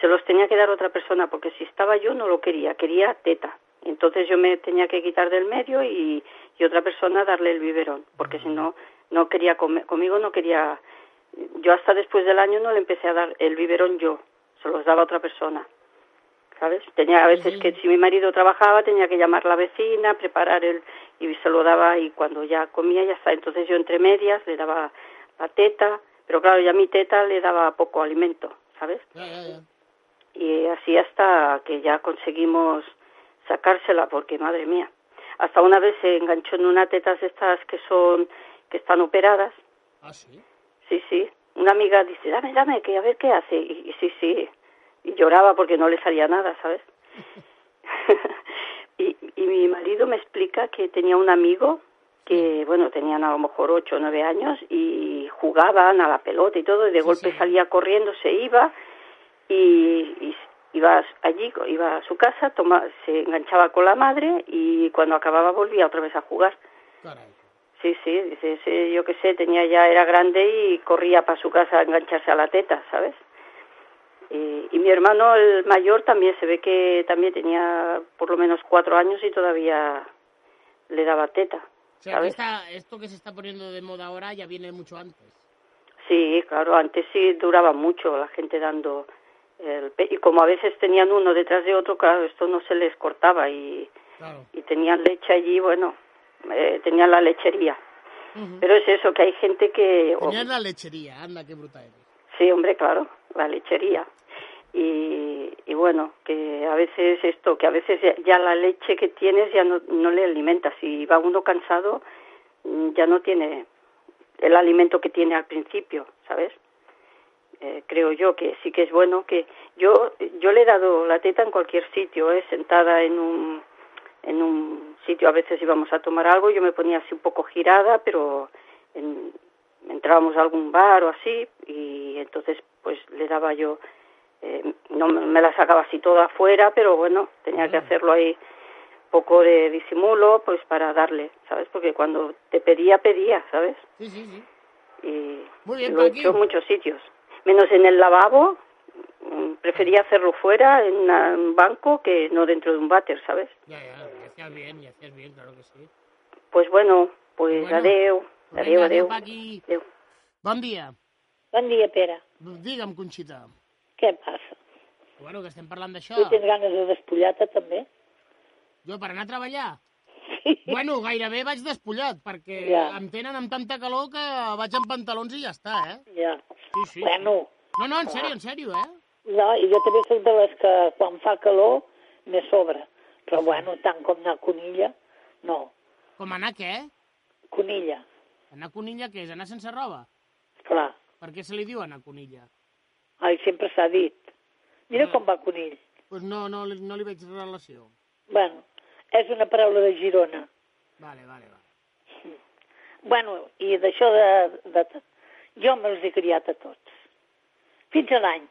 se los tenía que dar otra persona, porque si estaba yo no lo quería, quería teta. Entonces yo me tenía que quitar del medio y, y otra persona darle el biberón, porque si no, no quería comer, conmigo no quería, yo hasta después del año no le empecé a dar el biberón yo, se los daba otra persona. ¿sabes? Tenía a veces que si mi marido trabajaba tenía que llamar a la vecina, preparar el y se lo daba y cuando ya comía ya está. Entonces yo entre medias le daba la teta, pero claro, ya mi teta le daba poco alimento, ¿sabes? Ya, ya, ya. Y así hasta que ya conseguimos sacársela, porque madre mía. Hasta una vez se enganchó en unas tetas estas que son, que están operadas. Ah, sí? Sí, sí. Una amiga dice, dame, dame, que a ver qué hace. Y, y sí, sí. Y lloraba porque no le salía nada, ¿sabes? y, y mi marido me explica que tenía un amigo que, bueno, tenían a lo mejor ocho o nueve años y jugaban a la pelota y todo, y de Sí, golpe sí. salía corriendo, se iba y, y iba allí, iba a su casa, toma, se enganchaba con la madre y cuando acababa volvía otra vez a jugar. Carai. Sí, sí, dice, ese, yo qué sé, tenía ya, era grande y corría para su casa a engancharse a la teta, ¿sabes? Y, y mi hermano, el mayor, también se ve que también tenía por lo menos cuatro años y todavía le daba teta, O sea, que esta- esto que se está poniendo de moda ahora ya viene mucho antes. Sí, claro, antes sí duraba mucho la gente dando el pe- y como a veces tenían uno detrás de otro, claro, esto no se les cortaba y, Claro. y tenían leche allí, bueno, eh, tenían la lechería. Pero es eso, que hay gente que... o- Tenías la lechería, anda, qué bruta eres. Sí, hombre, claro, la lechería. Y, y bueno, que a veces esto, que a veces ya, ya la leche que tienes ya no, no le alimentas. Si va uno cansado, mm, ya no tiene el alimento que tiene al principio, ¿sabes? Eh, creo yo que sí que es bueno que yo yo le he dado la teta en cualquier sitio, ¿eh? sentada en un en un sitio a veces íbamos a tomar algo, yo me ponía así un poco girada, pero en- entrábamos a algún bar o así y entonces pues le daba yo eh, no me la sacaba así toda afuera, pero bueno, tenía que hacerlo ahí poco de disimulo pues para darle, ¿sabes? Porque cuando te pedía pedía, ¿sabes? Sí, sí, sí. y Muy bien, lo he hecho en muchos sitios. Menos en el lavabo, mm, prefería hacerlo fuera, en un banco, que no dentro de un váter, ¿sabes? Ya, ya, hacías bien, y hacías bien, claro que sí. Pues bueno, pues Bueno, adeu, adeu, adeu. Paqui. adeu. Bon dia. Bon dia, Pere. Digue'm, Conxita. Què passa? Bueno, que estem parlant d'això. Tu tens ganes de despullar-te, també? Jo, per anar a treballar? Sí. Bueno, gairebé vaig despullat, perquè Ja. em tenen amb tanta calor que vaig en pantalons i ja està, eh? Ja. Sí, sí. Bueno, No, no, en sèrio, en sèrio, eh? no, i jo també soc de les que quan fa calor me sobra. Però bueno, tant com anar a Conilla, no. Com anar què? Conilla, Anar a Conilla, què és? Anar sense roba? clar. Per què se li diu anar a Conilla? Ai, sempre s'ha dit. Mira Ah. com va Conill. Doncs pues no, no, no li veig relació. Bueno, és una paraula de Girona. Vale, vale, vale. Bueno, i d'això de, de... Jo me'ls he criat a tots. Fins a l'any.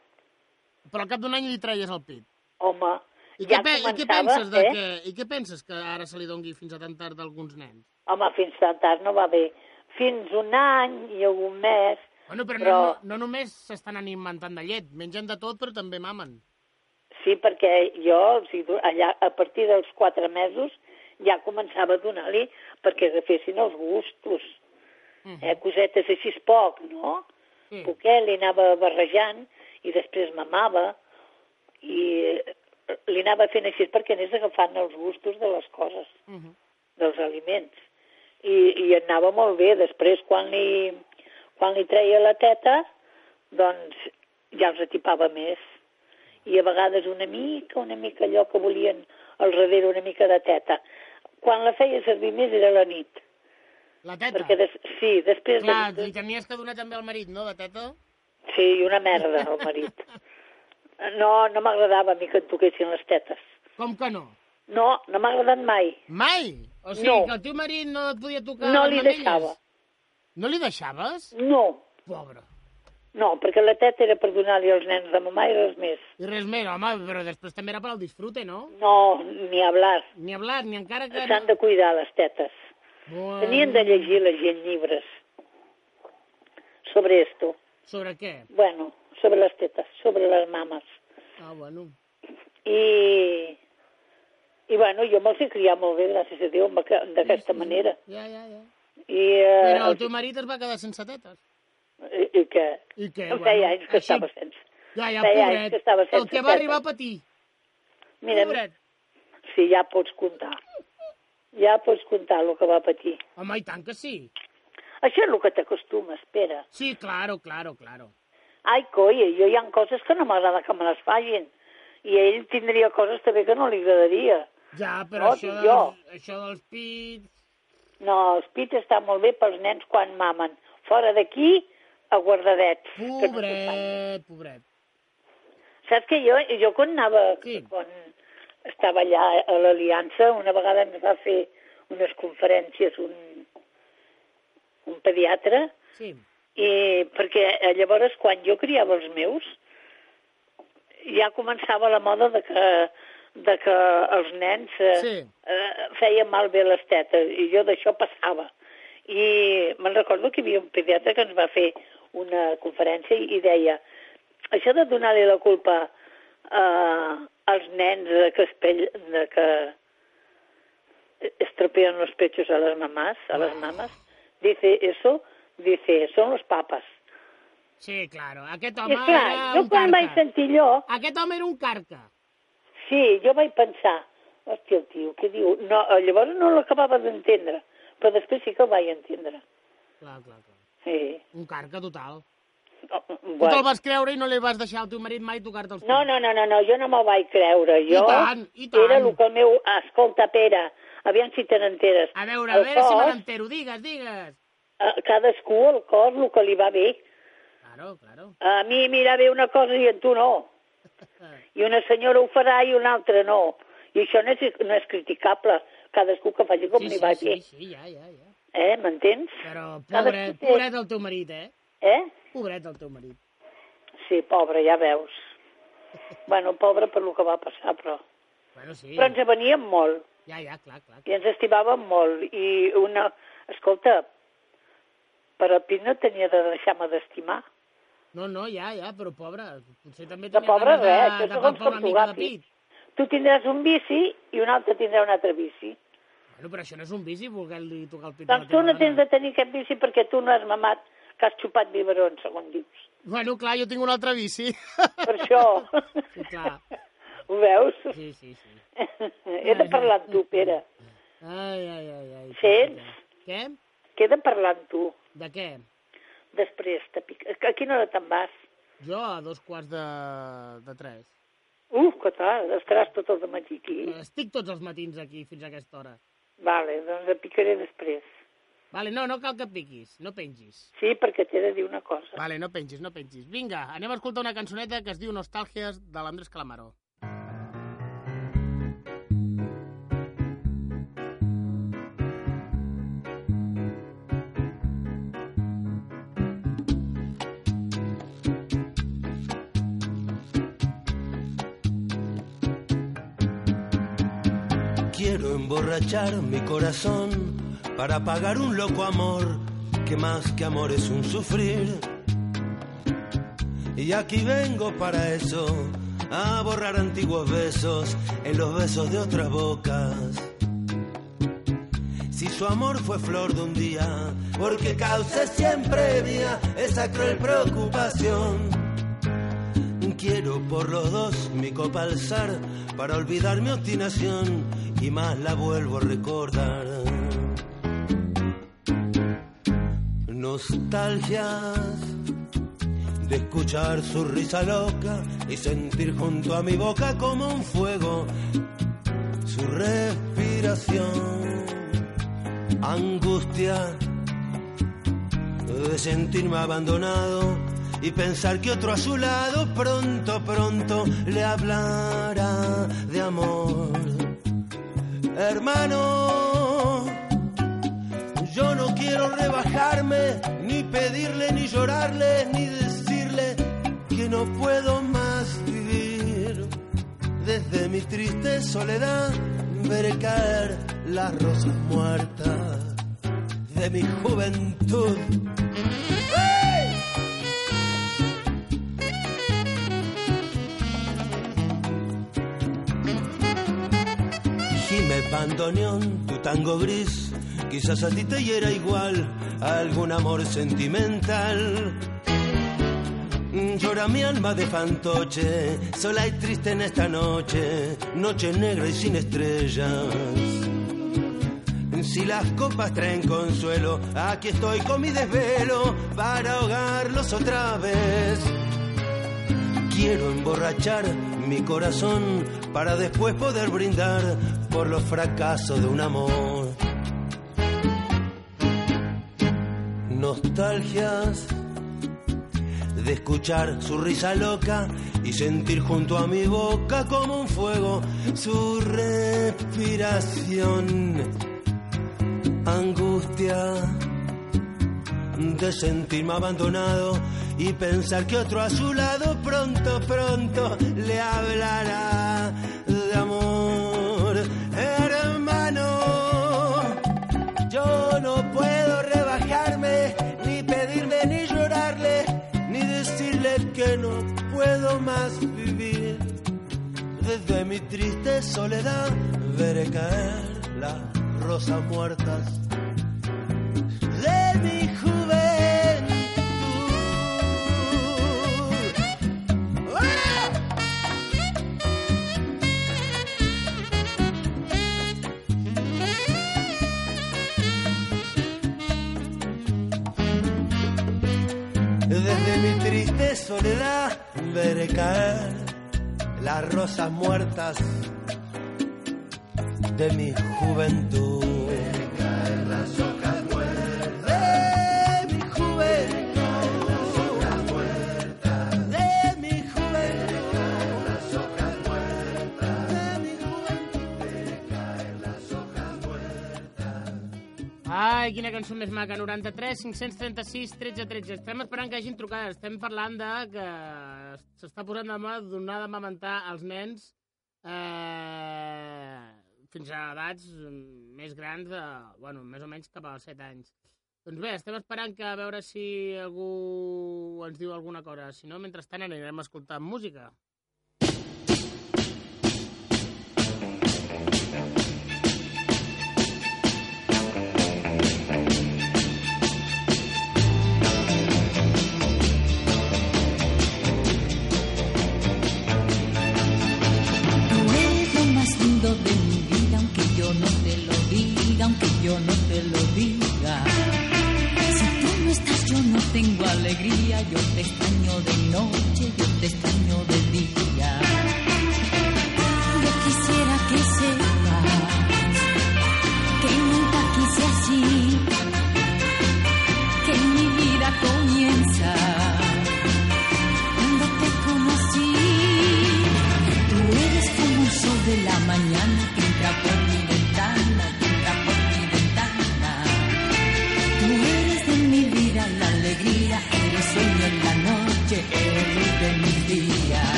Però al cap d'un any li traies el pit. Home, I, ja què, i què penses de eh? que, I què penses que ara se li dongui fins a tan tard a alguns nens? Home, fins tan tard no va bé. Fins un any i algun mes. Bueno, però, Però- No, no, no només s'estan alimentant de llet, mengen de tot, però també mamen. Sí, perquè jo, o sigui, allà, a partir dels quatre mesos, ja començava a donar-li perquè agafessin els gustos. Mhm. Eh, cosetes així poc, no? Sí. Poquet li anava barrejant i després mamava i li anava fent així perquè anés agafant els gustos de les coses, Mhm. dels aliments. I, i anava molt bé. Després, quan li, quan li treia la teta, doncs ja els atipava més. I a vegades una mica, una mica allò que volien al darrere, una mica de teta. Quan la feia servir més era la nit. La teta? Perquè des, sí, després... Clar, de, li tenies que donar també al marit, no, de teta? Sí, i una merda, el marit. No, no m'agradava a mi que em toquessin les tetes. Com que no? No, no m'ha agradat mai. Mai? O sigui, No. que el teu marit no et podia tocar No li mamelles? deixava. No li deixaves? No, Pobre. no, perquè la teta era per donar-li als nens de mamà i res més. I res més, home, però després també era per al disfrute, no? No, ni hablar. Ni hablar, ni encara que... S'han de cuidar les tetes. Bueno. Tenien de llegir la gent llibres sobre esto. Sobre què? Bueno, sobre les tetes, sobre les mames. Ah, bueno. I, i bueno, jo me'ls he criat molt bé, gràcies a Déu, amb aqu- d'aquesta manera. Ja, ja, ja. I, eh, Però el teu marit es va quedar sense tetes. i, i què? I què? Feia anys que així- estava sense. Ja, ja, feia anys pobret. que estava El sense que va tetes. arribar a patir. Mira, Pobret. sí, ja pots comptar. Ja pots comptar el que va patir. Home, i tant que sí. Això és el que t'acostumes, Pere. Sí, claro, claro, claro. Ai, coi, jo hi ha coses que no m'agrada que me les facin. I ell tindria coses també que no li agradaria. Ja, però No, això, dic jo. dels, això dels pits... No, els pits està molt bé pels nens quan mamen. Fora d'aquí, a guardadets. que no. Pobret, pobret. Saps que jo, jo quan anava, Sí. quan estava allà a l'Aliança, una vegada em va fer unes conferències un, un pediatre, Sí. I perquè eh, llavors quan jo criava els meus, ja començava la moda de que, de que els nens eh, Sí. eh, feien malbé les tetes, i jo d'això passava. I me'n recordo que hi havia un pediatre que ens va fer una conferència i, deia això de donar-li la culpa eh, als nens de que, es pell, de que estropeen los pechos a las mamás, a las mamas, dice eso, dice, son los papas. Sí, claro. Aquest I home esclar, era jo un quan vaig carca. sentir allò, Aquest home era un carca. sí, jo vaig pensar, hòstia, el tio, què diu? No, eh, llavors no l'acabava d'entendre, però després sí que el vaig entendre. Clar, clar, clar. Sí. Un carca total. Oh, Tu te'l bueno. vas creure i no li vas deixar al teu marit mai tocar-te els No, pits. no, no, no, no, jo no me'l vaig creure. Jo tant, i tant. era el que el meu... Escolta, Pere, aviam si te n'enteres. A veure, a El veure si cos, me n'entero. Digues, digues. A cadascú el cos el que li va bé. Claro, claro. A mi mira bé una cosa i a tu no. I una senyora ho farà i una altra no. I això no és, no és criticable. Cadascú que faci com sí, li sí, va sí, bé. sí, ja, ja, ja. Eh, m'entens? Però pobret, té- pobret el teu marit, eh? Eh? Pobret el teu marit. Sí, pobre, ja veus. Bueno, pobre per lo que va passar, però... Bueno, sí. Però ens aveníem molt. Ja, ja, clar, clar. i ens estimàvem molt. I una... Escolta, per al pit no tenia de deixar-me d'estimar. No, no, ja, ja, però pobre, potser també De tenia pobre ganes res, de, això de segons palpar una mica de agafis. pit. Tu tindràs un bici i un altre tindrà un altre bici. Bueno, però això no és un bici, voler-li tocar el pit Doncs tu no tens de tenir aquest bici perquè tu no has mamat, que has xupat biberons, segons dius. Bueno, clar, jo tinc un altre bici. Per això. Sí, clar. Ho veus? Sí, sí, sí. He de parlar amb tu, Pere. Ai, ai, ai, ai. Sents? Què? Que he de parlar amb tu. De què? Després, te pic... a quina hora te'n vas? Jo a dos quarts de, de tres. Uf, que tal, estaràs tot el matí aquí. Estic tots els matins aquí fins a aquesta hora. Vale, doncs et picaré després. Vale, no, no cal que piquis, no pengis. Sí, perquè t'he de dir una cosa. Vale, no pengis, no pengis. Vinga, anem a escoltar una cançoneta que es diu Nostàlgies de l'Andrés Calamaro. Emborrachar mi corazón para pagar un loco amor que más que amor es un sufrir. Y aquí vengo para eso, a borrar antiguos besos en los besos de otras bocas. Si su amor fue flor de un día, porque cause siempre mía esa cruel preocupación. Quiero por los dos mi copa alzar para olvidar mi obstinación y más la vuelvo a recordar. Nostalgias de escuchar su risa loca y sentir junto a mi boca como un fuego su respiración. Angustia de sentirme abandonado y pensar que otro a su lado pronto, pronto le hablará de amor. Hermano, yo no quiero rebajarme, ni pedirle, ni llorarle, ni decirle que no puedo más vivir. Desde mi triste soledad veré caer las rosas muertas de mi juventud. Bandoneón, tu tango gris, quizás a ti te hiera igual algún amor sentimental. Llora mi alma de fantoche, sola y triste en esta noche, noche negra y sin estrellas. Si las copas traen consuelo, aquí estoy con mi desvelo para ahogarlos otra vez. Quiero emborrachar mi corazón para después poder brindar por los fracasos de un amor. Nostalgias de escuchar su risa loca y sentir junto a mi boca como un fuego su respiración. Angustia de sentirme abandonado y pensar que otro a su lado pronto, pronto le hablará de amor. Hermano, yo no puedo rebajarme, ni pedirme, ni llorarle, ni decirle que no puedo más vivir. Desde mi triste soledad veré caer las rosas muertas soledad veré caer las rosas muertas de mi juventud. Ai, quina cançó més maca, 93 536 13 13. Estem esperant que hagin trucat, estem parlant de que s'està posant de moda donar de mamentar als nens eh, fins a edats més grans, de, bueno, més o menys cap als 7 anys. Doncs bé, estem esperant que a veure si algú ens diu alguna cosa. Si no, mentrestant anirem escoltant música. Alegría, yo te extraño de noche, yo te extraño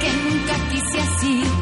que nunca quise así.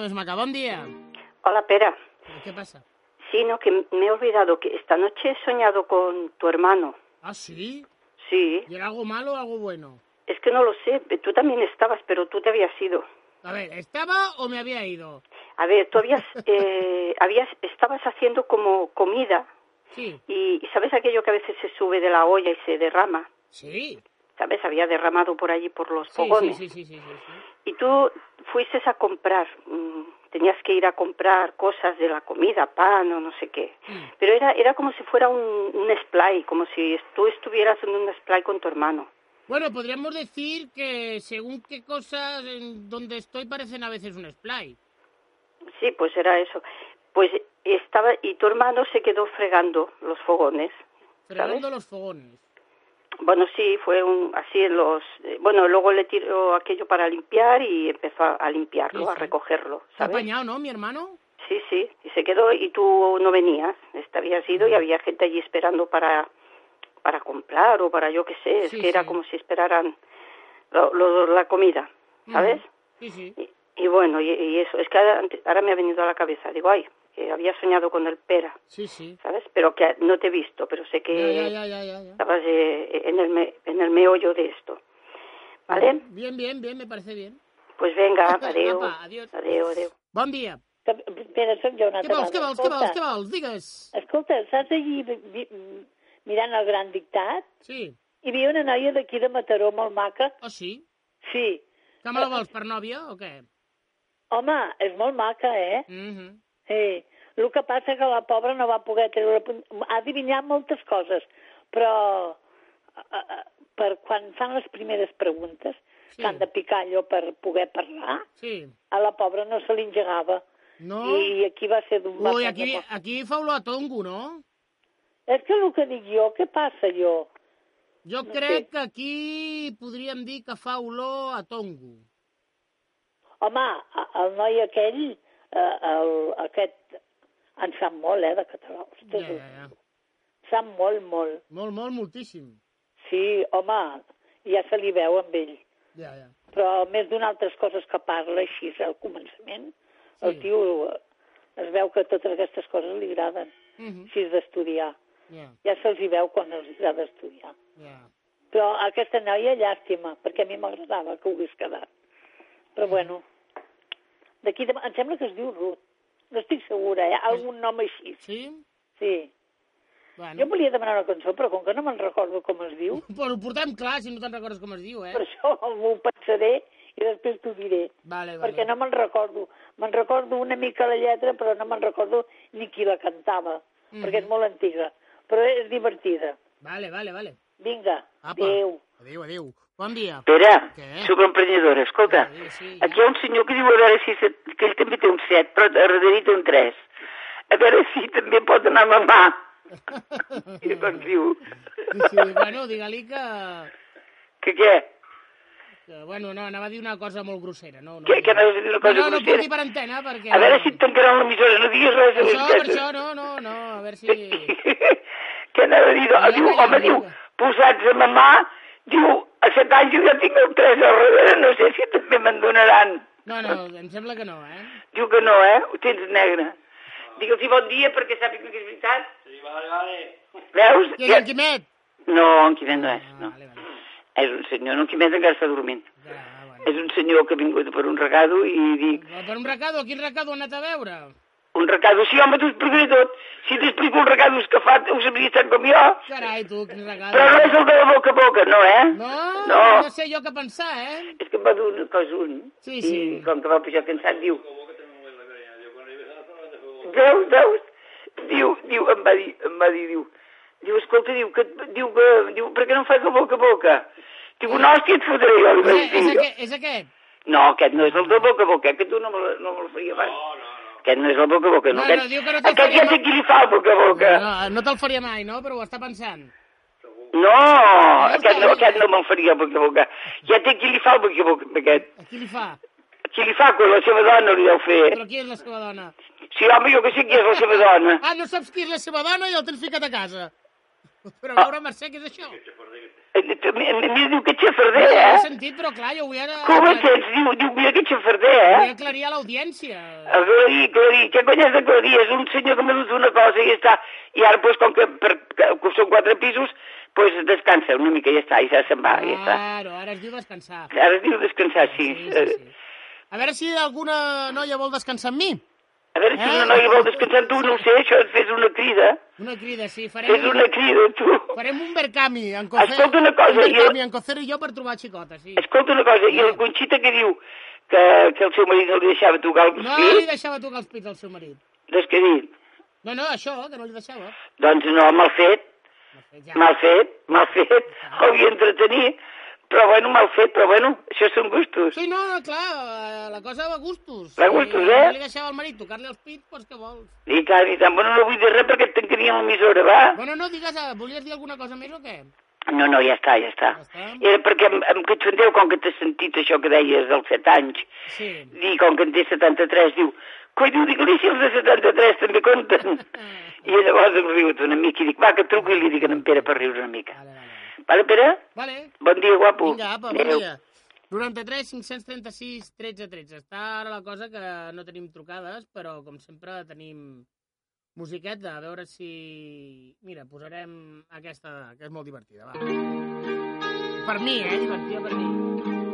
Ai, quina cançó més maca. Bon dia. Hola, Pera. ¿Qué pasa? Sí, no, que me he olvidado que esta noche he soñado con tu hermano. ¿Ah, sí? Sí, ¿Y era algo malo o algo bueno? es que no lo sé, tú también estabas, pero tú te habías ido. A ver, ¿estaba o me había ido? A ver, tú habías, eh, habías, estabas haciendo como comida Sí. y, sabes aquello que a veces se sube de la olla y se derrama, Sí. sabes, había derramado por allí por los Sí, fogones. sí, sí, sí, sí, sí. Y tú fuiste a comprar, mm, tenías que ir a comprar cosas de la comida, pan o no sé qué. Mm. Pero era, era como si fuera un, un splay, como si tú estuvieras en un splay con tu hermano. Bueno, podríamos decir que según qué cosas en donde estoy parecen a veces un splay. Sí, pues era eso. Pues estaba, y tu hermano se quedó fregando los fogones. Fregando los fogones. Bueno, sí, fue un, así en los... eh, bueno, luego le tiró aquello para limpiar y empezó a, a limpiarlo, Sí, a recogerlo, ¿sabes? apañado, ¿no, mi hermano? Sí, sí, y se quedó y tú no venías, este habías ido y había gente allí esperando para para comprar o para yo qué sé, es Sí, que era como si esperaran lo- lo- la comida, ¿sabes? Sí, sí. Y bueno, y, y eso, es que ahora, ahora me ha venido a la cabeza, digo, ay, que había soñado con el pera, Sí, sí. ¿sabes? Pero que no te he visto, pero sé que Ya, ya, ya, ya, estabas eh, en, el me- en el meollo de esto, ¿vale? Bien, bien, bien, me parece bien. Pues venga, adeu, Apa, adiós. adeu, adeu. Bon dia. Espera, soc jo una Què vols, altra què vols, què vols, què vols? Digues. Escolta, saps allí mirant el gran dictat? Sí. Hi havia una noia d'aquí de Mataró molt maca. Oh, sí? Sí. Que me la vols per nòvia o què? Home, és molt maca, eh? Mm -hmm. Sí. El que passa que la pobra no va poder treure... Ha adivinat moltes coses, però eh, eh, per quan fan les primeres preguntes, Sí. que han de picar allò per poder parlar, Sí. a la pobra no se li engegava. No? I aquí va ser d'un... Ui, aquí, de- aquí fa olor a tongo, no? És que el que dic jo, què passa jo? Jo No crec sé. que aquí podríem dir que fa olor a tongo. Home, el noi aquell, eh, el, aquest, en sap molt, eh, de català. Ja, Ostres, ja, ja. sap molt, molt. Molt, molt, moltíssim. Sí, home, ja se li veu amb ell. Ja, ja. Però més d'una altres coses que parla així al començament, sí. el tio eh, es veu que totes aquestes coses li agraden, Mhm. així d'estudiar. Ja, Ja se'ls hi veu quan els agrada estudiar. ja. Però aquesta noia, llàstima, perquè a mi m'agradava que ho hagués quedat. Però bueno, d'aquí de... em sembla que es diu Ruth. No estic segura, eh? Algun nom així. Sí? Sí. Bueno. Jo volia demanar una cançó, però com que no me'n recordo com es diu, Però ho portem clar, si no te'n recordes com es diu, eh? per això m'ho pensaré i després t'ho diré. Vale, vale. Perquè no me'n recordo. Me'n recordo una mica la lletra, però no me'n recordo ni qui la cantava, Mhm. perquè és molt antiga. Però és divertida. Vale, vale, vale. Vinga, Apa. adéu. Adéu, adéu. Bon dia. Pere, Què? sóc emprenyadora, escolta. sí, Aquí hi ha un senyor que diu a veure si... que ell també té un 7, però a darrere té un 3. A veure si també pot anar a mamar. I doncs diu... Sí, sí, bueno, digue-li que... Que què? que... Bueno, no, anava a dir una cosa molt grossera. No, no, Què, que anaves a dir una cosa no, no, no grossera? puc dir per antena, perquè... A veure si et tancaran l'emissora, no diguis res. Per això, per l'intern. això, no, no, no, a veure si... Què anava a dir? Diu, home, diu, posats a mamar, diu, a set anys jo ja tinc el 3 al darrere, no sé si també me'n donaran. No, no, em sembla que no, eh? Diu que no, eh? Ho tens negre. Digue'ls bon dia perquè sàpiga que és veritat. Sí, vale, vale. Veus? És en Quimet? No, en Quimet no és, no. És un senyor, no, en Quimet encara està dormint. És un senyor que ha vingut per un regado i dic, Per un recado, quin recado ha anat a veure? Un recado, sí, home, t'ho explicaré tot. Si t'explico els recados que fa, ho sabries tant com jo. Carai, tu, quin recado. Però no és el de la boca a boca, no, eh? No, No. no sé jo què pensar, eh? És que em va dur una cosa un. Sí, I sí. com que va pujar cansat, diu... Veus, veus? Diu, diu, em va dir, em va dir, diu, diu, escolta, diu, que, diu, que, diu, per què no em fas el boca a boca? Diu, una hòstia et fotré, jo li És, és, aquest, és aquest? No, aquest no és el de boca a boca, aquest tu no me, no me'l faria abans. No, no, no. Aquest no és el boca a boca, no. No, aquest, no, diu que no aquest faria ja sé qui li fa el boca a boca. No, no te'l faria mai, no? Però ho està pensant. No, aquest no, aquest no me'l faria el boca a boca. Ja té qui li fa el boca a boca, aquest. A qui li fa? Qui li fa, quan la seva dona li deu fer. Però qui és la seva dona? Sí, home, jo que sé qui és la seva dona. Ah, no saps qui és la seva dona i el tens ficat a casa. Però a veure, Mercè, què és això? A mi, a mi diu que xafarder, Ho he eh? sentit, però clar, jo vull... Ara... Com et sents? Diu, diu, mira que xafarder, Vull eh? aclarir a l'audiència. Aclarir, aclarir. Què cony és d'aclarir? És un senyor que m'ha dut una cosa i ja està. I ara, doncs, com que, per, que són quatre pisos, doncs descansa una mica i ja està, i ja se'n va, ja està. Claro, ara es diu descansar. Ara es diu descansar, sí. Sí, sí, sí. A veure si alguna noia vol descansar amb mi. A veure si Eh? una noia vol descansar amb tu, no ho sé, això et fes una crida. Una crida, sí. Farem, Fes una crida, tu. farem un Berkami. En Cocer, Escolta una cosa, un Berkami, jo- en Cocer i jo per trobar xicota, sí. Escolta una cosa, i la Conxita que diu que, que el seu marit no li deixava tocar els No li pits, deixava tocar els pits al seu marit. doncs què dit? No, no, això, que no li deixava. Doncs no, mal fet, Ja. mal fet, mal fet, hauria d'entretenir, però bueno, mal fet, però bueno, això són gustos. Sí, no, no, clar, eh, la cosa va a gustos. Va a gustos, Si eh? No li deixava al marit tocar-li els pits, doncs què vols? I clar, i tant, bueno, no vull dir res perquè et tancaria l'emissora, va? Bueno, no, digues, eh, volies dir alguna cosa més o què? No, no, ja està, ja està. Era perquè em, em catxondeu, com que t'has sentit això que deies dels 7 anys, Sí. i com que en té 73, diu, coi, diu, digue-li si els de 73 també compten. I llavors em riut una mica i dic, va, que truco i li dic a en Pere per riure una mica. Vale, Pere? Vale. Bon dia, guapo. Vinga, apa, bon dia. 93 536 13 13. Està ara la cosa que no tenim trucades, però com sempre tenim musiqueta, a veure si... Mira, posarem aquesta, que és molt divertida, va. Per mi, eh? Divertida per mi.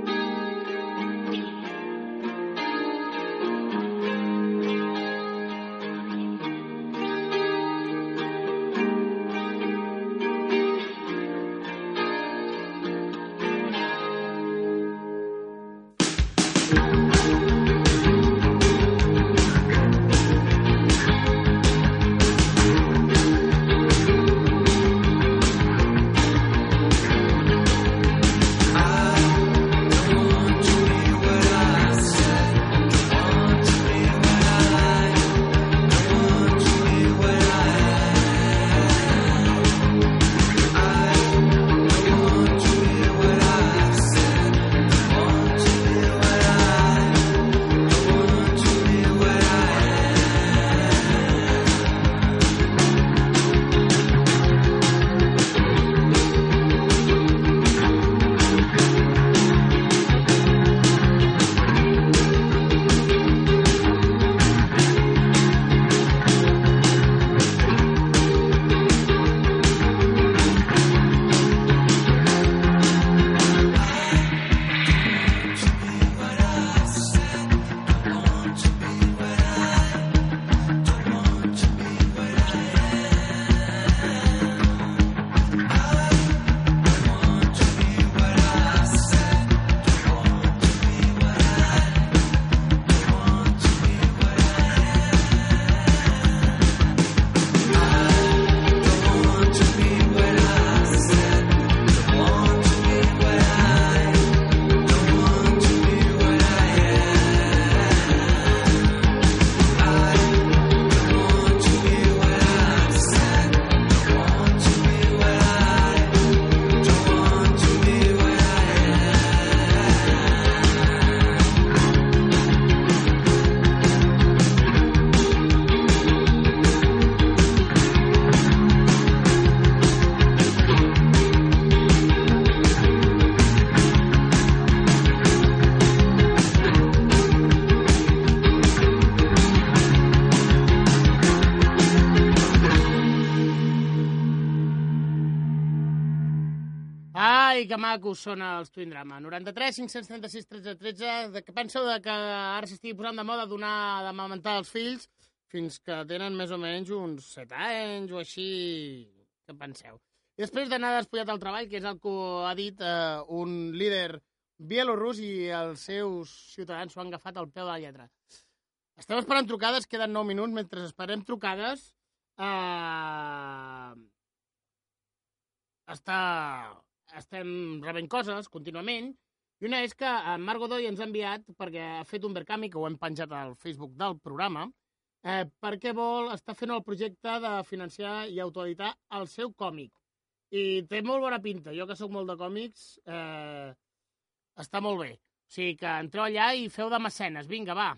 Que macos són els Twin Drama. 93, 536, 13, 13. De què penseu de que ara s'estigui posant de moda donar d'amamentar als fills fins que tenen més o menys uns 7 anys o així? Què penseu? I després d'anar despullat al treball, que és el que ha dit eh, un líder bielorrus i els seus ciutadans s'ho han agafat al peu de la lletra. Estem esperant trucades, queden 9 minuts. Mentre esperem trucades, eh, està, estem rebent coses contínuament, i una és que en Marc Godoy ens ha enviat, perquè ha fet un Berkami, que ho hem penjat al Facebook del programa, eh, perquè vol estar fent el projecte de financiar i autoeditar el seu còmic. I té molt bona pinta. Jo, que sóc molt de còmics, eh, està molt bé. O sigui que entreu allà i feu de mecenes. Vinga, va.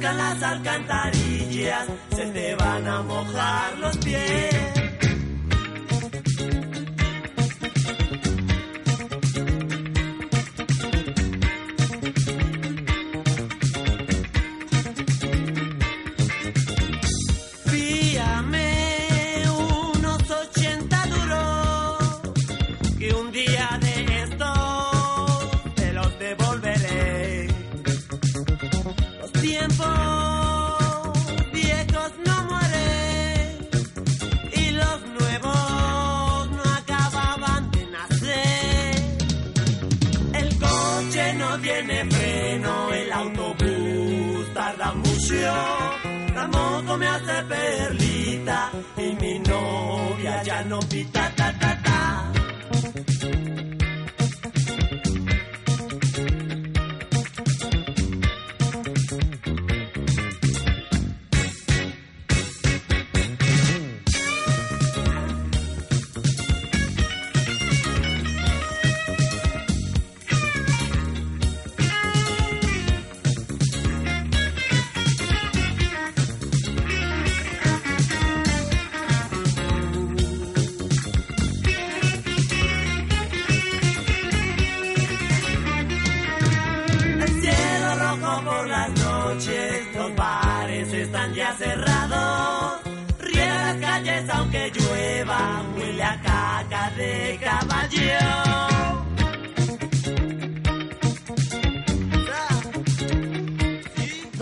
las alcantarillas, se te van a mojar los pies. La moto me hace perlita y mi novia ya no pita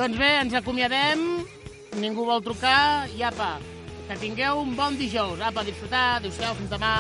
Doncs bé, ens acomiadem, ningú vol trucar i apa, que tingueu un bon dijous. Apa, disfrutar, adéu-siau, fins demà.